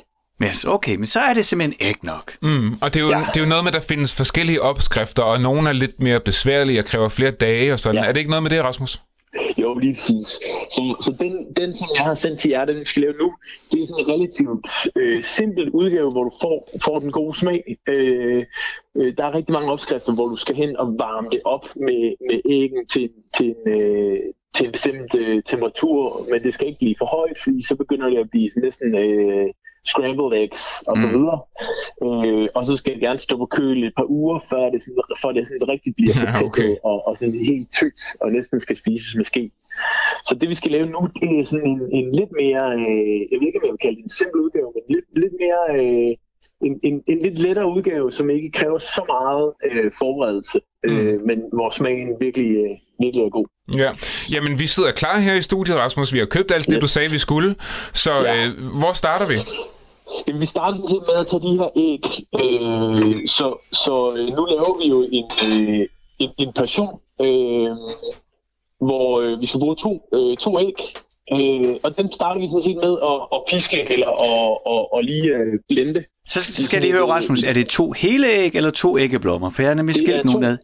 Yes, okay, men så er det simpelthen eggnog. Mm, og det er, jo, ja. det er jo noget med, at der findes forskellige opskrifter, og nogle er lidt mere besværlige og kræver flere dage og sådan. Ja. Er det ikke noget med det, Rasmus? Jo, lige præcis. Så, så den, den, som jeg har sendt til jer, den vi skal lave nu, det er sådan en relativt øh, simpel udgave, hvor du får, får den gode smag. Øh, øh, der er rigtig mange opskrifter, hvor du skal hen og varme det op med, med æggen til, til en, øh, til en bestemt øh, temperatur, men det skal ikke blive for højt, fordi så begynder det at blive sådan næsten øh, scrambled eggs og så mm. videre. Øh, og så skal det gerne stå på køl et par uger, før det, sådan, for det sådan rigtig bliver ja, okay. og, og sådan helt tykt, og næsten skal spises med ske. Så det vi skal lave nu, det er sådan en, en lidt mere, øh, jeg ved ikke om jeg vil kalde det en simpel udgave, men lidt, lidt mere, øh, en, en, en lidt lettere udgave, som ikke kræver så meget øh, forberedelse, øh, mm. men hvor smagen virkelig, øh, virkelig er god. Ja, jamen vi sidder klar her i studiet, Rasmus. Vi har købt alt yes. det, du sagde, vi skulle. Så ja. øh, hvor starter vi? Jamen, vi starter med at tage de her æg. Øh, så så øh, nu laver vi jo en, øh, en, en passion, øh, hvor øh, vi skal bruge to, øh, to æg. Øh, og den starter vi sådan set med at, at piske eller at, at, at lige øh, blende. Så skal, skal de høre, Rasmus, er det to hele æg eller to æggeblommer? For jeg har nemlig skilt nogen ad.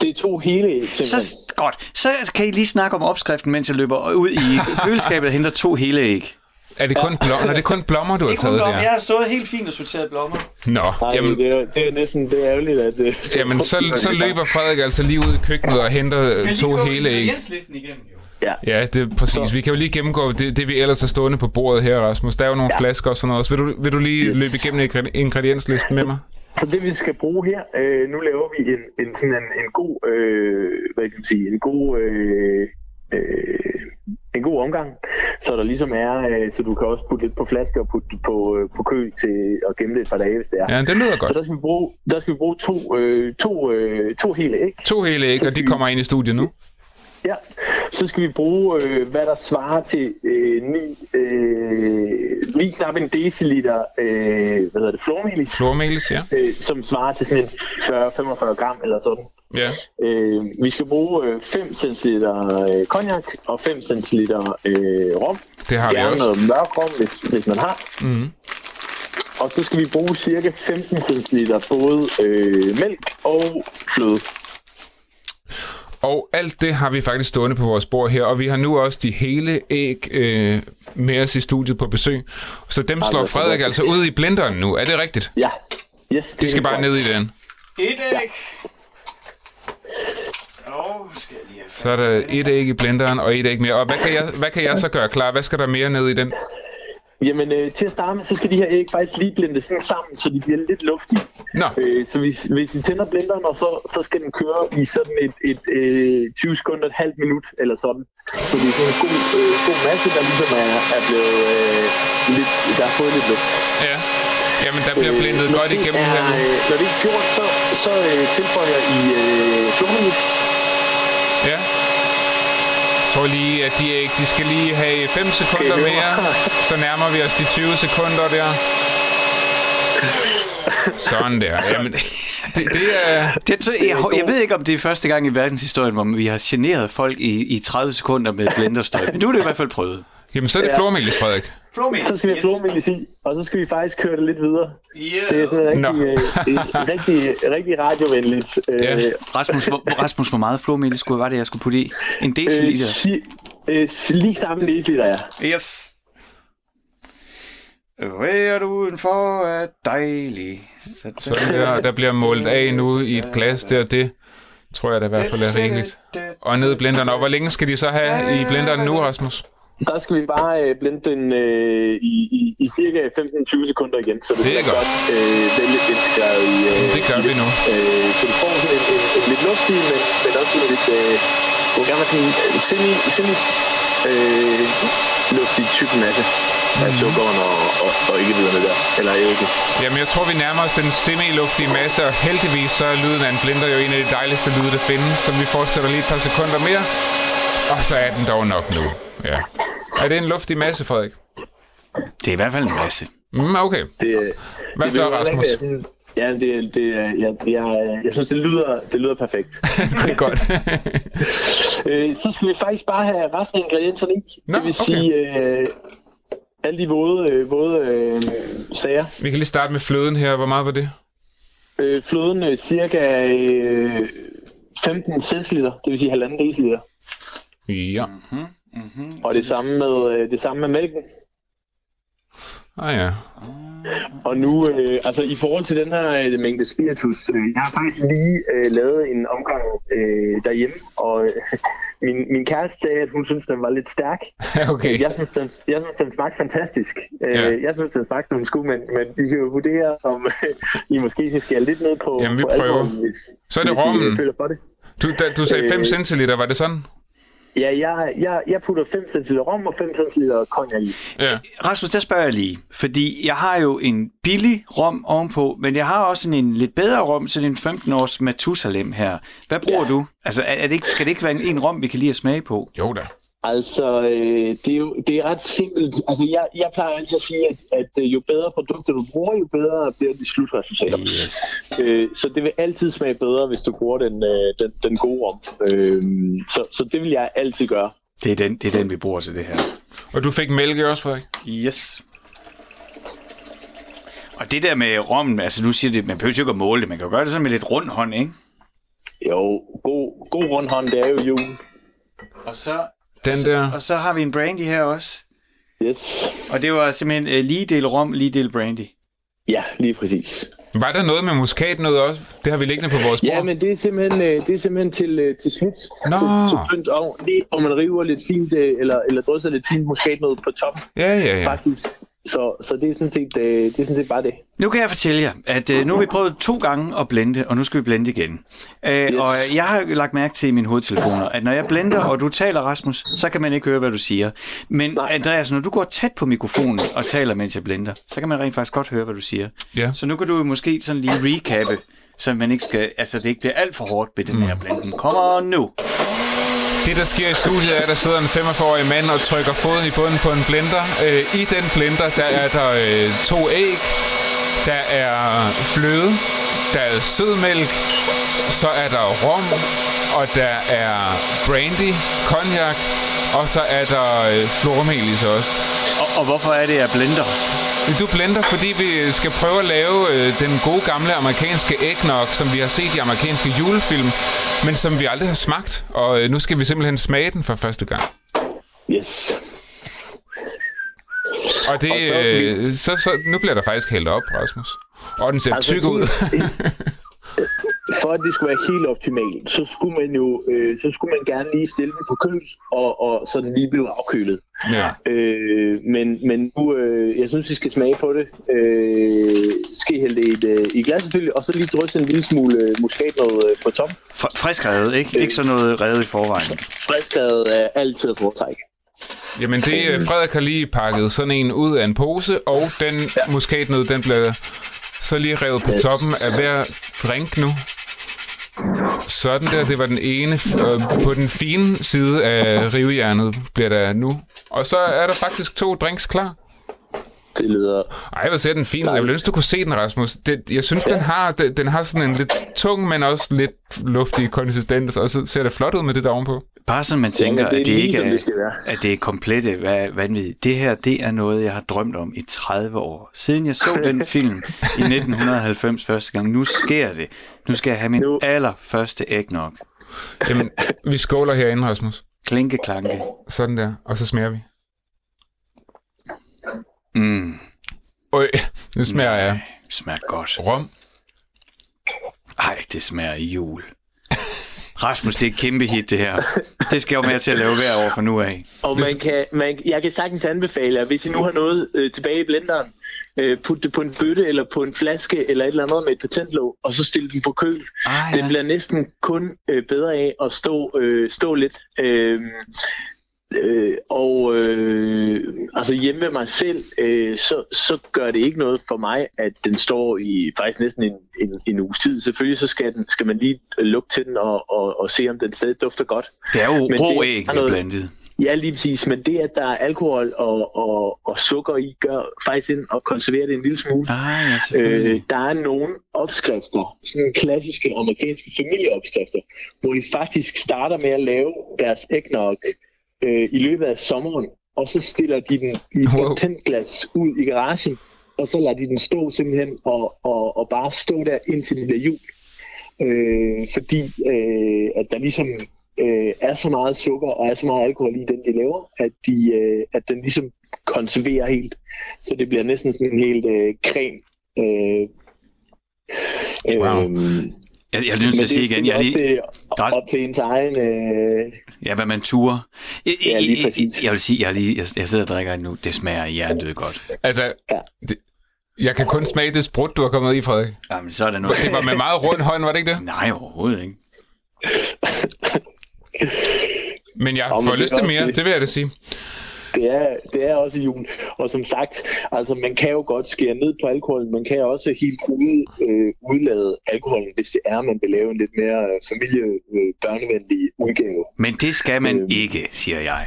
Det er to hele æg, Så, godt. Så kan I lige snakke om opskriften, mens jeg løber ud i køleskabet og henter to hele æg. Er det kun, blom, Når det er kun blommer, du har taget der? Jeg har stået helt fint og sorteret blommer. Nå, Nej, jamen, det, er, det er næsten det er ærgerligt, at... Det, øh, jamen, så, så løber Frederik altså lige ud i køkkenet og henter Men to hele æg. Igennem, jo. Ja. ja, det er præcis. Så. Vi kan jo lige gennemgå det, det, vi ellers har stående på bordet her, Rasmus. Der er jo nogle ja. flasker og sådan noget. Vil du, vil du lige yes. løbe igennem ingredienslisten med mig? Så det vi skal bruge her, øh, nu laver vi en, en, sådan en, en god, øh, hvad kan man sige, en god øh, øh, en god omgang, så der ligesom er, øh, så du kan også putte lidt på flasker og putte på, øh, på kø til at gemme det et par dage, hvis det er. Ja, det lyder godt. Så der skal vi bruge, der skal vi bruge to, øh, to, øh, to hele æg. To hele æg, og de vi, kommer ind i studiet nu? Ja, så skal vi bruge, øh, hvad der svarer til øh, 9, øh, lige knap en deciliter, øh, hvad hedder det, flormelis. Flormelis, ja. Øh, som svarer til sådan en 40-45 gram eller sådan. Ja. Øh, vi skal bruge øh, 5 cl øh, cognac og 5 cl øh, rom. Det har Gerne vi også. noget mørk rom, hvis, hvis man har. Mm. Og så skal vi bruge cirka 15 cl både øh, mælk og fløde. Og alt det har vi faktisk stående på vores bord her, og vi har nu også de hele æg øh, med os i studiet på besøg. Så dem slår Frederik altså ud i blenderen nu. Er det rigtigt? Ja. Yes, det de skal bare ned i den. Et æg. Ja. Oh, skal jeg lige have så er der et æg i blenderen og et æg mere. Og hvad kan, jeg, hvad kan jeg så gøre klar? Hvad skal der mere ned i den? Jamen, øh, til at starte med, så skal de her æg faktisk lige blendes sammen, så de bliver lidt luftige. Nå. Øh, så hvis, hvis I tænder blenderen, og så, så skal den køre i sådan et, et øh, 20 sekunder, et halvt minut eller sådan. Så det er sådan en god, øh, god masse, der ligesom er, er blevet øh, lidt, der har fået lidt luft. Ja. Jamen, der bliver blendet øh, godt igennem er, her nu. Øh, når det er gjort, så, så øh, tilføjer I øh. Ja. Så tror lige, at de ikke, de skal lige have 5 sekunder mere. Så nærmer vi os de 20 sekunder der. Sådan der. Jamen, det, det er... Det, så, jeg, jeg ved ikke, om det er første gang i verdenshistorien, hvor vi har generet folk i, i 30 sekunder med blenderstøj. Men du har det i hvert fald prøvet. Jamen, så er det Ja. Flormelis, Frederik. Så skal vi have i, og så skal vi faktisk køre det lidt videre. Det er sådan rigtig, øh, rigtig, rigtig radiovenligt. Øh, Ja. Rasmus, hvor, Rasmus, hvor meget skulle var det, jeg skulle putte i? En øh, deciliter? si, øh, lige samme deciliter, ja. Yes. Hvad du udenfor er dejlig. Sådan der, der bliver målt af nu i et glas der. Det tror jeg da i hvert fald er rigeligt. Og ned i blenderen. Og hvor længe skal de så have i blenderen nu, Rasmus? Der skal vi bare øh, blende den øh, i, i, i cirka 15-20 sekunder igen, så det, Det er bliver godt. øh, vældig integreret i... Øh, Det gør vi nu. Øh, så du får sådan en, en, en lidt luftig, men, men også en lidt... Øh, hvor gerne man sådan en semi, semi øh, luftig tyk masse af Mhm. sukkeren og, og, og ikke videre der. Eller ikke. Jamen, jeg tror, vi nærmer os den semi-luftige masse, og heldigvis så er lyden af en blender jo en af de dejligste lyde, der findes, så vi fortsætter lige et par sekunder mere. Og så er den dog nok nu. Ja. Er det en luftig masse, Frederik? Det er i hvert fald en masse. Mm, okay. Det, Hvad det så, Rasmus? ikke Ja, det, det, jeg, jeg, jeg synes, det lyder, det lyder perfekt. Det er godt. Øh, så skal vi faktisk bare have resten af ingredienserne i. Nå, det vil okay. sige, øh, alle de våde, øh, våde øh, sager. vi kan lige starte med fløden her. Hvor meget var det? Øh, fløden øh, cirka øh, 15 centiliter, det vil sige halvanden deciliter. Ja. Og det samme med, øh, det samme med mælken. Ah ja. Og nu, øh, altså i forhold til den her øh, mængde spiritus, øh, jeg har faktisk lige øh, lavet en omgang øh, derhjemme, og øh, min, min kæreste sagde, at hun synes, den var lidt stærk. okay. Jeg synes, den, jeg synes, den smagte fantastisk. Ja. Ja. Jeg synes, den smagte nogle skud, men, men I kan jo vurdere, om I måske skal skære lidt ned på, Jamen, vi på prøver. alkoholen, hvis, Så er det hvis I, øh, rommen. føler for det. Du, da, du sagde 5 Øh. centiliter, var det sådan? Ja, jeg, jeg, jeg putter 5 cl rom og 5 cl cognac i. Ja. Rasmus, der spørger jeg lige, fordi jeg har jo en billig rom ovenpå, men jeg har også sådan en lidt bedre rom, sådan en 15 års Matusalem her. Hvad bruger Ja. du? Altså, er, er det ikke, skal det ikke være en, en rom, vi kan lide at smage på? Jo da. Altså, øh, det, er jo, det er ret simpelt. Altså, jeg, jeg plejer altid at sige, at, at øh, jo bedre produkter du bruger, jo bedre bliver de slutresultater. Yes. Øh, så det vil altid smage bedre, hvis du bruger den, øh, den, den gode rom. Øh, så, så det vil jeg altid gøre. Det er, den, det er den, vi bruger til det her. Og du fik mælk også, Frederik? Yes. Og det der med rommen, altså nu siger det, man behøver ikke at måle det, man kan jo gøre det sådan med lidt rund hånd, ikke? Jo, god, god rundhånd, det er jo jul. Og så, Den der. og så har vi en brandy her også. Yes. Og det var simpelthen uh, lige del rom, lige del brandy. Ja, lige præcis. Var der noget med muskat noget også? Det har vi liggende på vores bord. Ja, men det er simpelthen, øh, det er simpelthen til, øh, til slut. Nå. Til, til pynt og, lige, og man river lidt fint, øh, eller, eller drysser lidt fint muskatnød på toppen, Ja, ja, ja. faktisk. Så, så det, er sådan set, øh, det er sådan set bare det. Nu kan jeg fortælle jer, at øh, nu har vi prøvet to gange at blende, og nu skal vi blende igen. Øh, yes. Og jeg har lagt mærke til i mine hovedtelefoner, at når jeg blender, og du taler, Rasmus, så kan man ikke høre, hvad du siger. Men Nej. Andreas, når du går tæt på mikrofonen og taler, mens jeg blender, så kan man rent faktisk godt høre, hvad du siger. Ja. Så nu kan du måske sådan lige recappe, så man ikke skal, altså det ikke bliver alt for hårdt ved den her blenden. Kom on nu. Det, der sker i studiet, er, at der sidder en 45-årig mand og trykker foden i bunden på en blender. Øh, I den blender, der er der øh, to æg, der er fløde, der er sødmælk, så er der rom, og der er brandy, cognac, og så er der øh, også. Og, og hvorfor er det, jeg blender? Du blender, fordi vi skal prøve at lave øh, den gode gamle amerikanske eggnog, som vi har set i amerikanske julefilm, men som vi aldrig har smagt. Og øh, nu skal vi simpelthen smage den for første gang. Yes. Og det, Og så øh, så, så, nu bliver der faktisk hældt op, Rasmus. Og den ser altså, tyk ud. for at det skulle være helt optimalt, så skulle man jo øh, så skulle man gerne lige stille den på køl, og, og så den lige blev afkølet. ja. Øh, men, men nu, øh, jeg synes, vi skal smage på det. Øh, skal hælde det i, et, øh, i glas selvfølgelig, og så lige drysse en lille smule øh, muskatnød øh, på top. F- frisk revet, ikke? Ikke sådan noget revet i forvejen. Friskrevet er altid at foretrække. Jamen det, øh, Frederik har lige pakket sådan en ud af en pose, og den ja. muskatnød, den bliver så lige revet på Yes. toppen af hver drink nu. Sådan der, det var den ene. Øh, på den fine side af rivejernet bliver der nu. Og så er der faktisk to drinks klar. Det lyder... Ej, hvor ser den fin ud. Jeg vil ønske, du kunne se den, Rasmus. Det, jeg synes, den, har, den, den har sådan en lidt tung, men også lidt luftig konsistens, og så ser det flot ud med det der ovenpå. Bare sådan, man tænker, Jamen, det er at det lige, ikke er, det være. at det er komplette va- vanvid. Det her, det er noget, jeg har drømt om i 30 år. Siden jeg så den film i 1990 første gang. Nu sker det. Nu skal jeg have min Nu- allerførste eggnog. Jamen, vi skåler herinde, Rasmus. Klinke klanke. Sådan der, og så smager vi. Mm, Øj, nu smager jeg smager godt. rom. Ej, det smager jul. Rasmus, det er et kæmpe hit, det her. Det skal jeg jo med til at lave hver år fra nu af. Og man kan, man, jeg kan sagtens anbefale, at hvis I nu har noget øh, tilbage i blenderen, øh, put det på en bøtte eller på en flaske eller et eller andet med et patentlåg, og så stille den på køl. Ah, Det ja. bliver næsten kun øh, bedre af at stå, øh, stå lidt. Øh, øh, og øh, altså hjemme ved mig selv, øh, så, så gør det ikke noget for mig, at den står i faktisk næsten en, en, en uges tid. Selvfølgelig så skal, den, skal man lige lugte til den og, og, og se, om den stadig dufter godt. Det er jo Men rå det æg, noget- blandet. Ja, lige præcis. Men det, at der er alkohol og, og, og sukker i, gør faktisk ind og konserverer det en lille smule. Ah, ja. Øh, der er nogle opskrifter, sådan klassiske amerikanske familieopskrifter, hvor de faktisk starter med at lave deres eggnog øh, i løbet af sommeren, og så stiller de den i et Wow. ud i garagen, og så lader de den stå simpelthen og, og, og bare stå der indtil det bliver jul. Øh, fordi øh, at der ligesom øh, er så meget sukker og er så meget alkohol i den, de laver, at, de, øh, at den ligesom konserverer helt. Så det bliver næsten sådan en helt øh, creme. Øh, Wow. øhm, Jeg, jeg er nødt til at sige igen, jeg er lige, til, Ras- op til ens egen... Øh, ja, hvad man turer. Jeg, Ja, lige jeg, præcis. jeg vil sige, jeg, er lige, jeg, jeg sidder og drikker nu. Det smager hjernedød godt. Altså, Ja. det, jeg kan kun smage det sprut, du har kommet i, Frederik. Jamen, så er der noget. Det var med meget rund hånd, var det ikke det? Nej, overhovedet ikke. Men jeg får det er lyst til mere, det. det vil jeg da sige. Det, er, det er også jul. Og som sagt, altså man kan jo godt skære ned på alkoholen. Man kan også helt ude, øh, udlade alkoholen, hvis det er, man vil lave en lidt mere øh, familie øh, børnevenlig udgave. Men det skal man Øhm. ikke, siger jeg.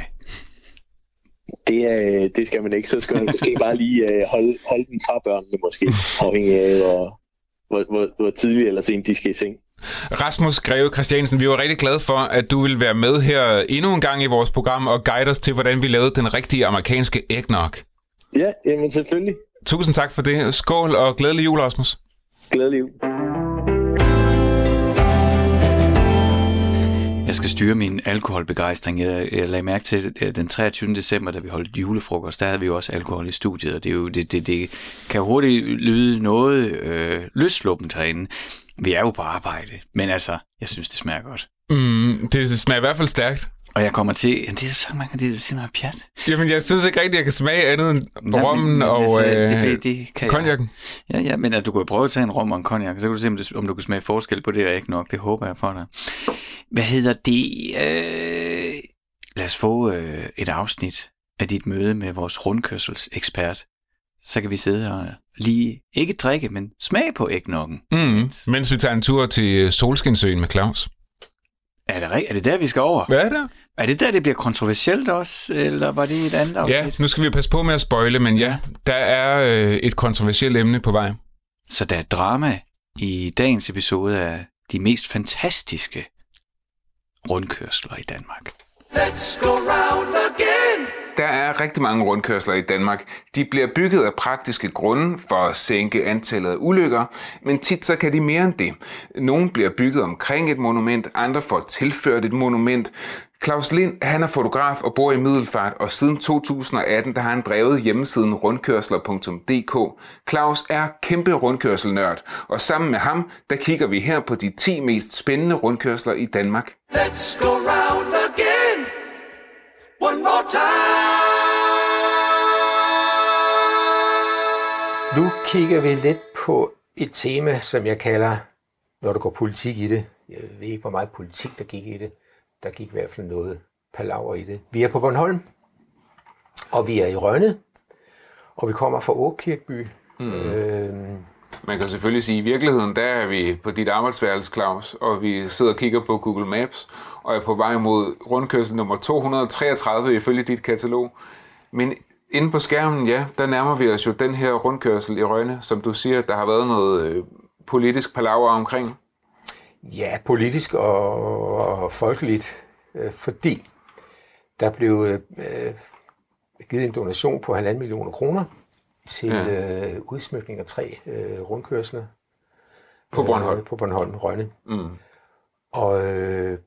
Det, er, det skal man ikke. Så skal man måske bare lige øh, holde, holde den fra børnene, måske, afhængig af, hvor, hvor, hvor, hvor tidligt eller sent de skal i seng. Rasmus Greve Christiansen, vi var rigtig glade for, at du vil være med her endnu en gang i vores program og guide os til, hvordan vi lavede den rigtige amerikanske eggnog. Ja, jamen selvfølgelig. Tusind tak for det. Skål og glædelig jul, Rasmus. Glædelig jul. Jeg skal styre min alkoholbegejstring. Jeg, jeg lagde mærke til at den 23. december, da vi holdt julefrokost, der havde vi jo også alkohol i studiet, og det, er jo, det, det, det kan hurtigt lyde noget øh, løsluppent herinde. Vi er jo på arbejde, men altså, jeg synes, det smager godt. Mm, det smager i hvert fald stærkt. Og jeg kommer til... Ja, det er så mange, det er simpelthen pjat. Jamen, jeg synes ikke rigtigt, jeg kan smage andet end Nej, rommen men- og altså, øh, det, det, kan jeg. konjakken. Ja, ja, men at du kunne prøve at tage en rom og en konjak, så kan du se, om, det, om du kan smage forskel på det, og ikke nok. Det håber jeg for dig. Hvad hedder det? Øh, lad os få øh, et afsnit af dit møde med vores rundkørselsekspert. Så kan vi sidde og lige, ikke drikke, men smage på ægnokken. Mm, mens vi tager en tur til Solskinsøen med Claus. Er det, er det der, vi skal over? Hvad er det? Er det der, det bliver kontroversielt også, eller var det et andet afsnit? Ja, nu skal vi passe på med at spoile, men ja, der er øh, et kontroversielt emne på vej. Så der er drama i dagens episode af de mest fantastiske rundkørsler i Danmark. Let's go round again. Der er rigtig mange rundkørsler i Danmark. De bliver bygget af praktiske grunde for at sænke antallet af ulykker, men tit så kan de mere end det. Nogle bliver bygget omkring et monument, andre får tilført et monument. Claus Lind, han er fotograf og bor i Middelfart, og siden 2018 der har han drevet hjemmesiden rundkørsler.dk. Claus er kæmpe rundkørselnørd, og sammen med ham, der kigger vi her på de 10 mest spændende rundkørsler i Danmark. Let's go round again. One more time. Nu kigger vi lidt på et tema, som jeg kalder, når der går politik i det. Jeg ved ikke, hvor meget politik der gik i det. Der gik i hvert fald noget palaver i det. Vi er på Bornholm, og vi er i Rønne, og vi kommer fra Åkirkeby. Mm. Øh, Man kan selvfølgelig sige, at i virkeligheden, der er vi på dit arbejdsværelse, Claus, og vi sidder og kigger på Google Maps, og er på vej mod rundkørsel nummer 233 ifølge dit katalog. Men inde på skærmen, ja, der nærmer vi os jo den her rundkørsel i Rønne, som du siger, der har været noget øh, politisk palaver omkring. Ja, politisk og, og folkeligt, øh, fordi der blev øh, øh givet en donation på 1,5 millioner kroner til ja. øh, udsmykning af tre øh, rundkørsler. På Bornholm? Øh, på Bornholm, Rønne. Mm. Og øh,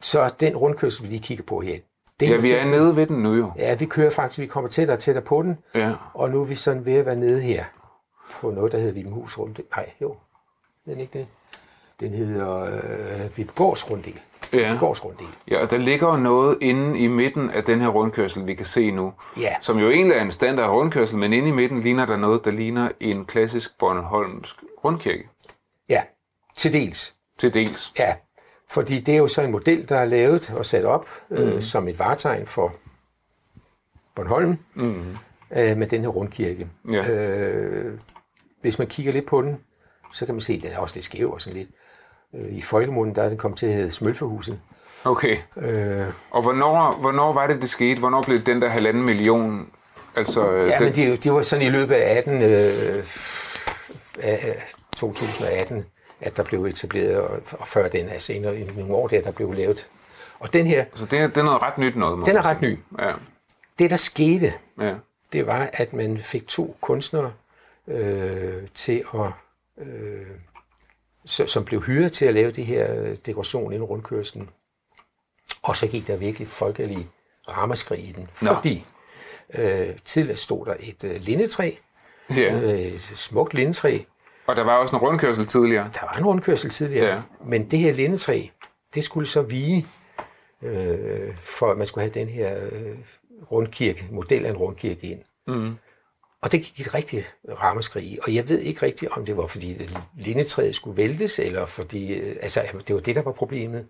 så den rundkørsel, vi lige kigger på her, det ja, vi er nede ved den nu jo. Ja, vi kører faktisk, vi kommer tættere og tættere på den. Ja. Og nu er vi sådan ved at være nede her på noget, der hedder Vibemhus Runddel. Nej, jo, den ikke det. Den hedder øh, Vibgårds Runddel. Ja. Vibgårds Runddel. Ja, og der ligger noget inde i midten af den her rundkørsel, vi kan se nu. Ja. Som jo egentlig er en standard rundkørsel, men inde i midten ligner der noget, der ligner en klassisk Bornholmsk rundkirke. Ja, til dels. Til dels. Ja, fordi det er jo så en model, der er lavet og sat op mm. øh, som et varetegn for Bornholm mm. øh, med den her rundkirke. Ja. Øh, hvis man kigger lidt på den, så kan man se, at den er også lidt skæv og sådan lidt. Øh, I folkemunden der er den kommet til at hedde Smølferhuset. Okay. Øh, og hvornår, hvornår var det, det skete? Hvornår blev den der halvanden million? Altså, ja, den... men det, det var sådan i løbet af 18, øh, af 2018 at der blev etableret, og før den, altså i nogle år der, der blev lavet. Og den her... Så det er, det er noget ret nyt noget? Den er ret ny. Ja. Det, der skete, ja. det var, at man fik to kunstnere øh, til at... Øh, som blev hyret til at lave det her øh, dekoration inden rundkørslen. Og så gik der virkelig folkelig ramaskrig i den, Nå. fordi øh, tidligere stod der et øh, lindetræ, ja. øh, et smukt lindetræ, og der var også en rundkørsel tidligere? Der var en rundkørsel tidligere, ja. men det her lindetræ, det skulle så vige, øh, for at man skulle have den her øh, rundkirke, model af en rundkirke ind. Mm. Og det gik et rigtig rammeskrig og jeg ved ikke rigtigt, om det var fordi lindetræet skulle væltes, eller fordi, øh, altså det var det, der var problemet,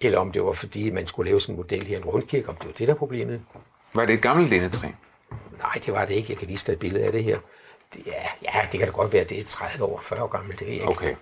eller om det var fordi, man skulle lave sådan en model her, en rundkirke, om det var det, der var problemet. Var det et gammelt lindetræ? Nej, det var det ikke. Jeg kan vise dig et billede af det her. Ja, ja, det kan da godt være, at det er 30 år, 40 år gammelt, det ved jeg ikke. Okay.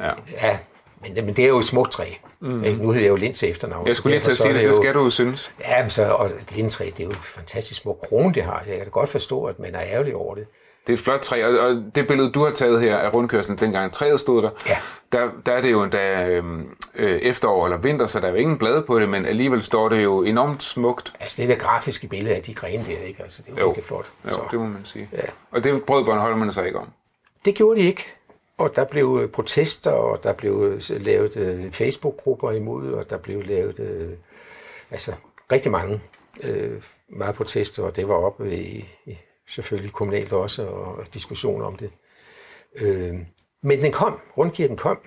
Ja. ja men, men det er jo et smukt træ. Mm. Nu hedder jeg jo Linds efternavn. Jeg skulle lige til at sige det, det, det skal du jo synes. Ja, men så, og lindtræ, det er jo et fantastisk smuk krone, det har. Jeg kan da godt forstå, at man er ærgerlig over det. Det er et flot træ, og, og det billede, du har taget her af rundkørslen, dengang træet stod der, ja. der, der er det jo endda øhm, øh, efterår eller vinter, så der er jo ingen blade på det, men alligevel står det jo enormt smukt. Altså det der grafiske billede af de grene der, ikke? Altså, det er jo, jo. flot. Jo, så. det må man sige. Ja. Og det brød Bornholmerne sig ikke om? Det gjorde de ikke. Og der blev øh, protester, og der blev øh, lavet øh, Facebook-grupper imod, og der blev lavet øh, altså, rigtig mange øh, meget protester, og det var oppe i, i selvfølgelig kommunalt også, og diskussioner om det. Øh, men den kom, rundkirken kom,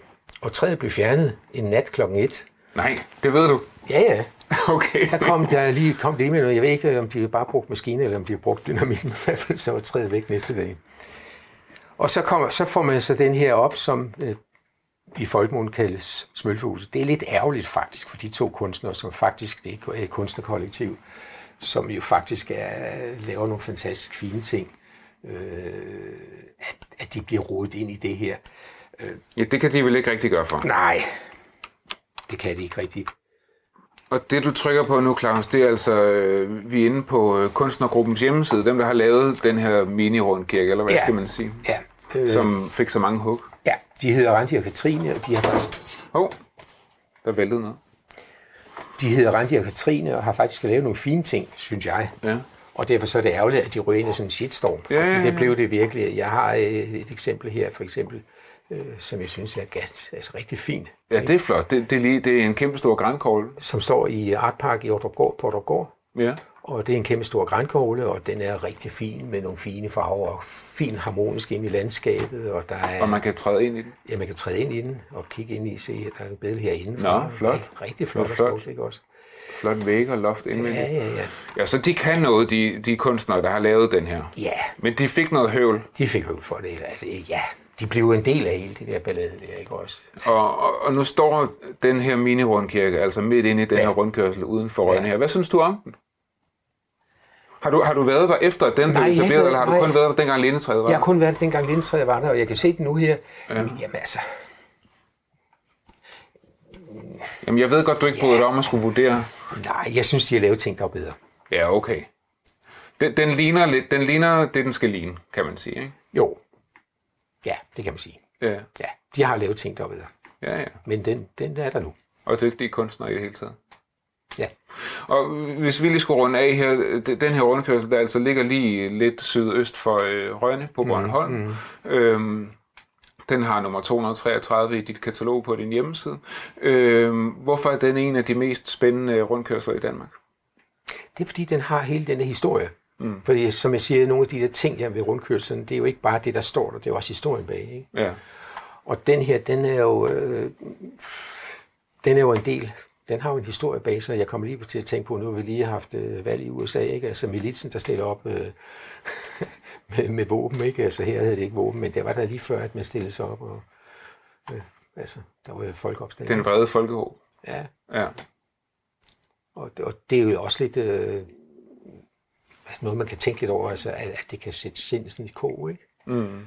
og træet blev fjernet en nat klokken 1. Nej, det ved du? Ja, ja. Okay. Der kom, der lige kom det med noget. Jeg ved ikke, om de bare brugt maskine, eller om de har brugt dynamit, men i hvert fald så var træet væk næste dag. Og så, kommer, så får man så den her op, som øh, i folkemunden kaldes Smølfehuset. Det er lidt ærgerligt faktisk for de to kunstnere, som faktisk det er kunstnerkollektiv, som jo faktisk er, laver nogle fantastisk fine ting, øh, at, at de bliver rodet ind i det her. Øh, ja, det kan de vel ikke rigtig gøre for? Nej, det kan de ikke rigtig. Og det du trykker på nu, Claus, det er altså, øh, vi er inde på øh, kunstnergruppens hjemmeside, dem der har lavet den her mini-rundkirke, eller hvad ja. skal man sige? Ja. Øh, som fik så mange hug. Ja, de hedder Randi og Katrine, og de har faktisk... Hov, oh, der væltede noget. De hedder Randi og Katrine, og har faktisk lavet nogle fine ting, synes jeg. Ja. Og derfor så er det ærgerligt, at de ryger ind i sådan en shitstorm. Ja, ja, ja. Det blev det virkelig. Jeg har et, et eksempel her, for eksempel, øh, som jeg synes er gas, altså rigtig fint. Ja, det er flot. Det, det, er, lige, det er en kæmpe stor grænkål. Som står i Art Park i Ordrupgård, på Ordrupgård. Ja. Og det er en kæmpe stor grænkåle, og den er rigtig fin med nogle fine farver, og fin harmonisk ind i landskabet. Og, der er, og man kan træde ind i den? Ja, man kan træde ind i den og kigge ind i, se, der er en billede herinde. Nå, flot. Rigtig, rigtig flot, flot. og ikke også? Flot væg og loft indvendigt. Ja, ja, ja. Ja, så de kan noget, de, de kunstnere, der har lavet den her. Ja. Men de fik noget høvl. De fik høvl for det, det ja. De blev en del af hele det der ballade der, ikke også? Og, og, og nu står den her mini-rundkirke, altså midt inde i den ja. her rundkørsel uden for Rønne ja. her. Hvad synes du om den? Har du, har du været der efter, at den blev Nej, jeg etableret, eller har du kun nej. været der, dengang Lindetræet var Jeg der? har kun været der, dengang Lindetræet var der, og jeg kan se det nu her. Ja. Jamen, jamen altså, Jamen, jeg ved godt, du ikke bryder dig om at skulle vurdere. nej, jeg synes, de har lavet ting, der er bedre. Ja, okay. Den, den, ligner lidt, den ligner det, den skal ligne, kan man sige, ikke? Jo. Ja, det kan man sige. Ja, Ja, de har lavet ting, der er bedre. ja, ja. Men den, den der er der nu. Og dygtige kunstnere i det hele taget. Ja. Og hvis vi lige skulle runde af her, den her rundkørsel, der altså ligger lige lidt sydøst for øh, Rønne på Bornholm, mm, mm. Øhm, den har nummer 233 i dit katalog på din hjemmeside. Øhm, hvorfor er den en af de mest spændende rundkørsler i Danmark? Det er fordi, den har hele den her historie. Mm. Fordi som jeg siger, nogle af de der ting her ved rundkørselen, det er jo ikke bare det, der står der, det er også historien bag. Ikke? Ja. Og den her, den er jo, øh, den er jo en del, den har jo en historie bag sig. Jeg kommer lige til at tænke på, nu har vi lige haft øh, valg i USA, ikke? altså militsen, der stiller op øh, med, med våben. Ikke? Altså her havde det ikke våben, men det var der lige før, at man stillede sig op. Og, øh, altså, der var jo folkeopstand. Den brede folkehåb. Ja, Ja. og, og det er jo også lidt øh, altså noget, man kan tænke lidt over, altså, at, at det kan sætte sind sådan i kog, ikke? Mm.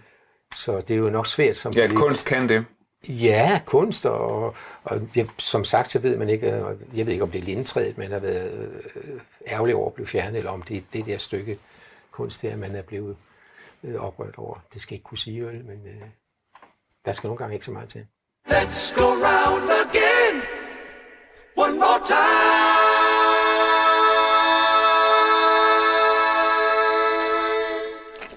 Så det er jo nok svært som Ja, polit- kunst kan det. Ja, kunst, og, og ja, som sagt, så ved man ikke, øh, jeg ved ikke, om det er lindtræet, man har været øh, ærgerlig over at blive fjernet, eller om det er det der stykke kunst der, man er blevet øh, oprørt over. Det skal jeg ikke kunne sige, vel, men øh, der skal nogle gange ikke så meget til. Let's go round again. One more time.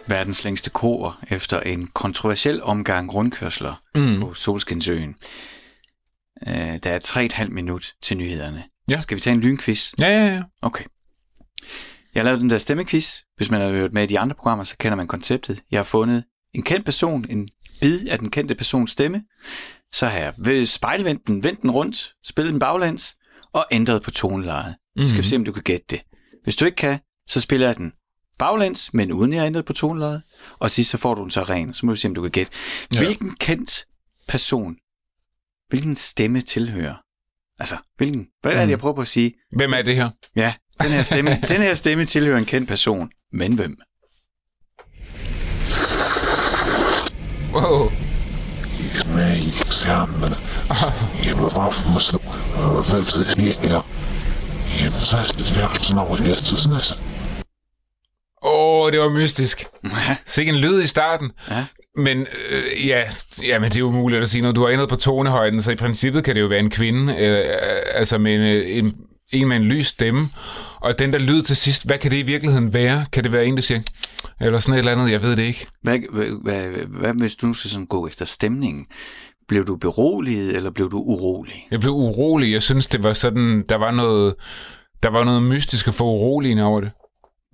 Verdens længste kor efter en kontroversiel omgang rundkørsler mm. på Solskinsøen. Øh, der er 3,5 minut til nyhederne. Ja. Skal vi tage en lynquiz? Ja, ja, ja. Okay. Jeg har lavet den der stemmequiz. Hvis man har hørt med i de andre programmer, så kender man konceptet. Jeg har fundet en kendt person, en bid af den kendte persons stemme. Så har jeg spejlvendt den, vendt den rundt, spillet den baglæns og ændret på tonelejet. Så skal vi se, om du kan gætte det. Hvis du ikke kan, så spiller jeg den baglæns, men uden jeg ændret på tonelejet. Og til sidst så får du den så ren. Så må vi se, om du kan gætte. Ja. Hvilken kendt person, hvilken stemme tilhører? Altså, hvilken? Hvad er det, jeg prøver på at sige? Hvem er det her? Ja, den her stemme, den her stemme tilhører en kendt person. Men hvem? Wow. med i eksamene. Jeg var valgte det her. Jeg var 16 år i Hjertesnæs. Åh, oh, det var mystisk. Sikke en lyd i starten. Ja. Men øh, ja, ja, men det er jo umuligt at sige noget. Du har ændret på tonehøjden, så i princippet kan det jo være en kvinde, øh, øh, altså med en, øh, en, en med en lys stemme. Og den der lyd til sidst, hvad kan det i virkeligheden være? Kan det være en, der siger, eller sådan et eller andet, jeg ved det ikke. Hvad, hvad, hvad, hvad hvis du nu skal sådan gå efter stemningen? Blev du beroliget, eller blev du urolig? Jeg blev urolig. Jeg synes, det var sådan, der var noget, der var noget mystisk og for uroligende over det.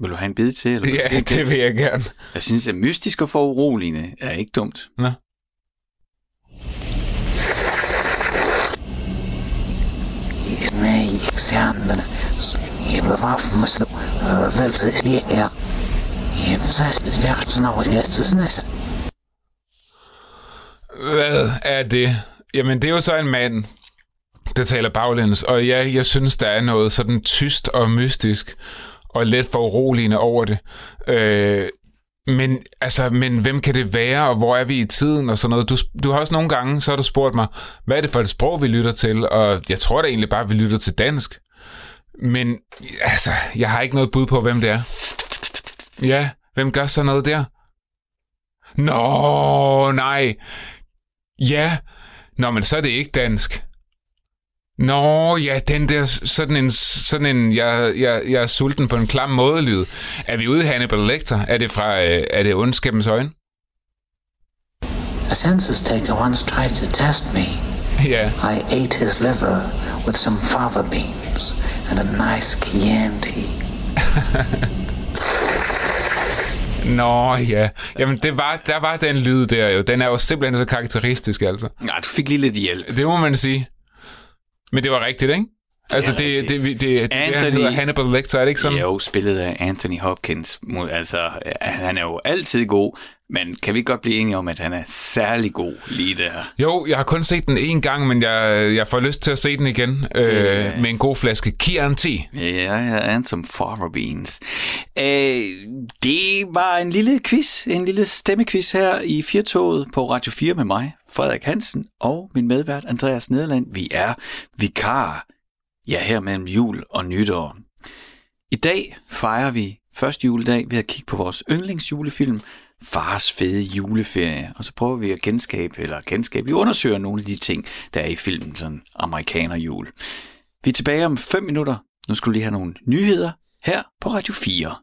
Vil du have en bid til? Eller Ja, det til? vil jeg gerne. Jeg synes, at mystisk og for uroligende er ikke dumt. Nå. med i eksamene. Jeg var aftenmuslim, og valgte det her. Jeg var 16 år i Hjertesnæs. Hvad er det? Jamen, det er jo så en mand, der taler baglæns. Og ja, jeg synes, der er noget sådan tyst og mystisk og lidt for uroligende over det. Øh, men, altså, men hvem kan det være, og hvor er vi i tiden og sådan noget? Du, du har også nogle gange, så har du spurgt mig, hvad er det for et sprog, vi lytter til? Og jeg tror da egentlig bare, vi lytter til dansk. Men altså, jeg har ikke noget bud på, hvem det er. Ja, hvem gør så noget der? Nå, nej. Ja. Nå, men så er det ikke dansk. Nå, ja, den der sådan en, sådan en jeg, jeg, jeg er sulten på en klam måde lyd. Er vi ude i Hannibal Lecter? Er det fra, øh, er det ondskabens øjne? A census taker once tried to test me. Ja. I ate his liver with some fava beans and a nice Chianti. Nå, ja. Jamen, det var, der var den lyd der jo. Den er jo simpelthen så karakteristisk, altså. Nej, du fik lige lidt hjælp. Det må man sige. Men det var rigtigt, ikke? Altså, det, det, det, det, det, han Anthony- hedder Hannibal Lecter, er det ikke sådan? Jo, spillet af Anthony Hopkins. Altså, han er jo altid god, Men kan vi godt blive enige om, at han er særlig god lige der? Jo, jeg har kun set den en gang, men jeg, jeg får lyst til at se den igen øh, med en god flaske Chianti. Ja, ja, and some fava beans. Øh, det var en lille quiz, en lille stemmequiz her i Firtoget på Radio 4 med mig, Frederik Hansen, og min medvært Andreas Nederland. Vi er vikar, ja, her mellem jul og nytår. I dag fejrer vi første juledag ved at kigge på vores yndlingsjulefilm, Fars fede juleferie. Og så prøver vi at genskabe, eller genskabe, vi undersøger nogle af de ting, der er i filmen, sådan amerikanerjul. Vi er tilbage om 5 minutter. Nu skulle vi lige have nogle nyheder her på Radio 4.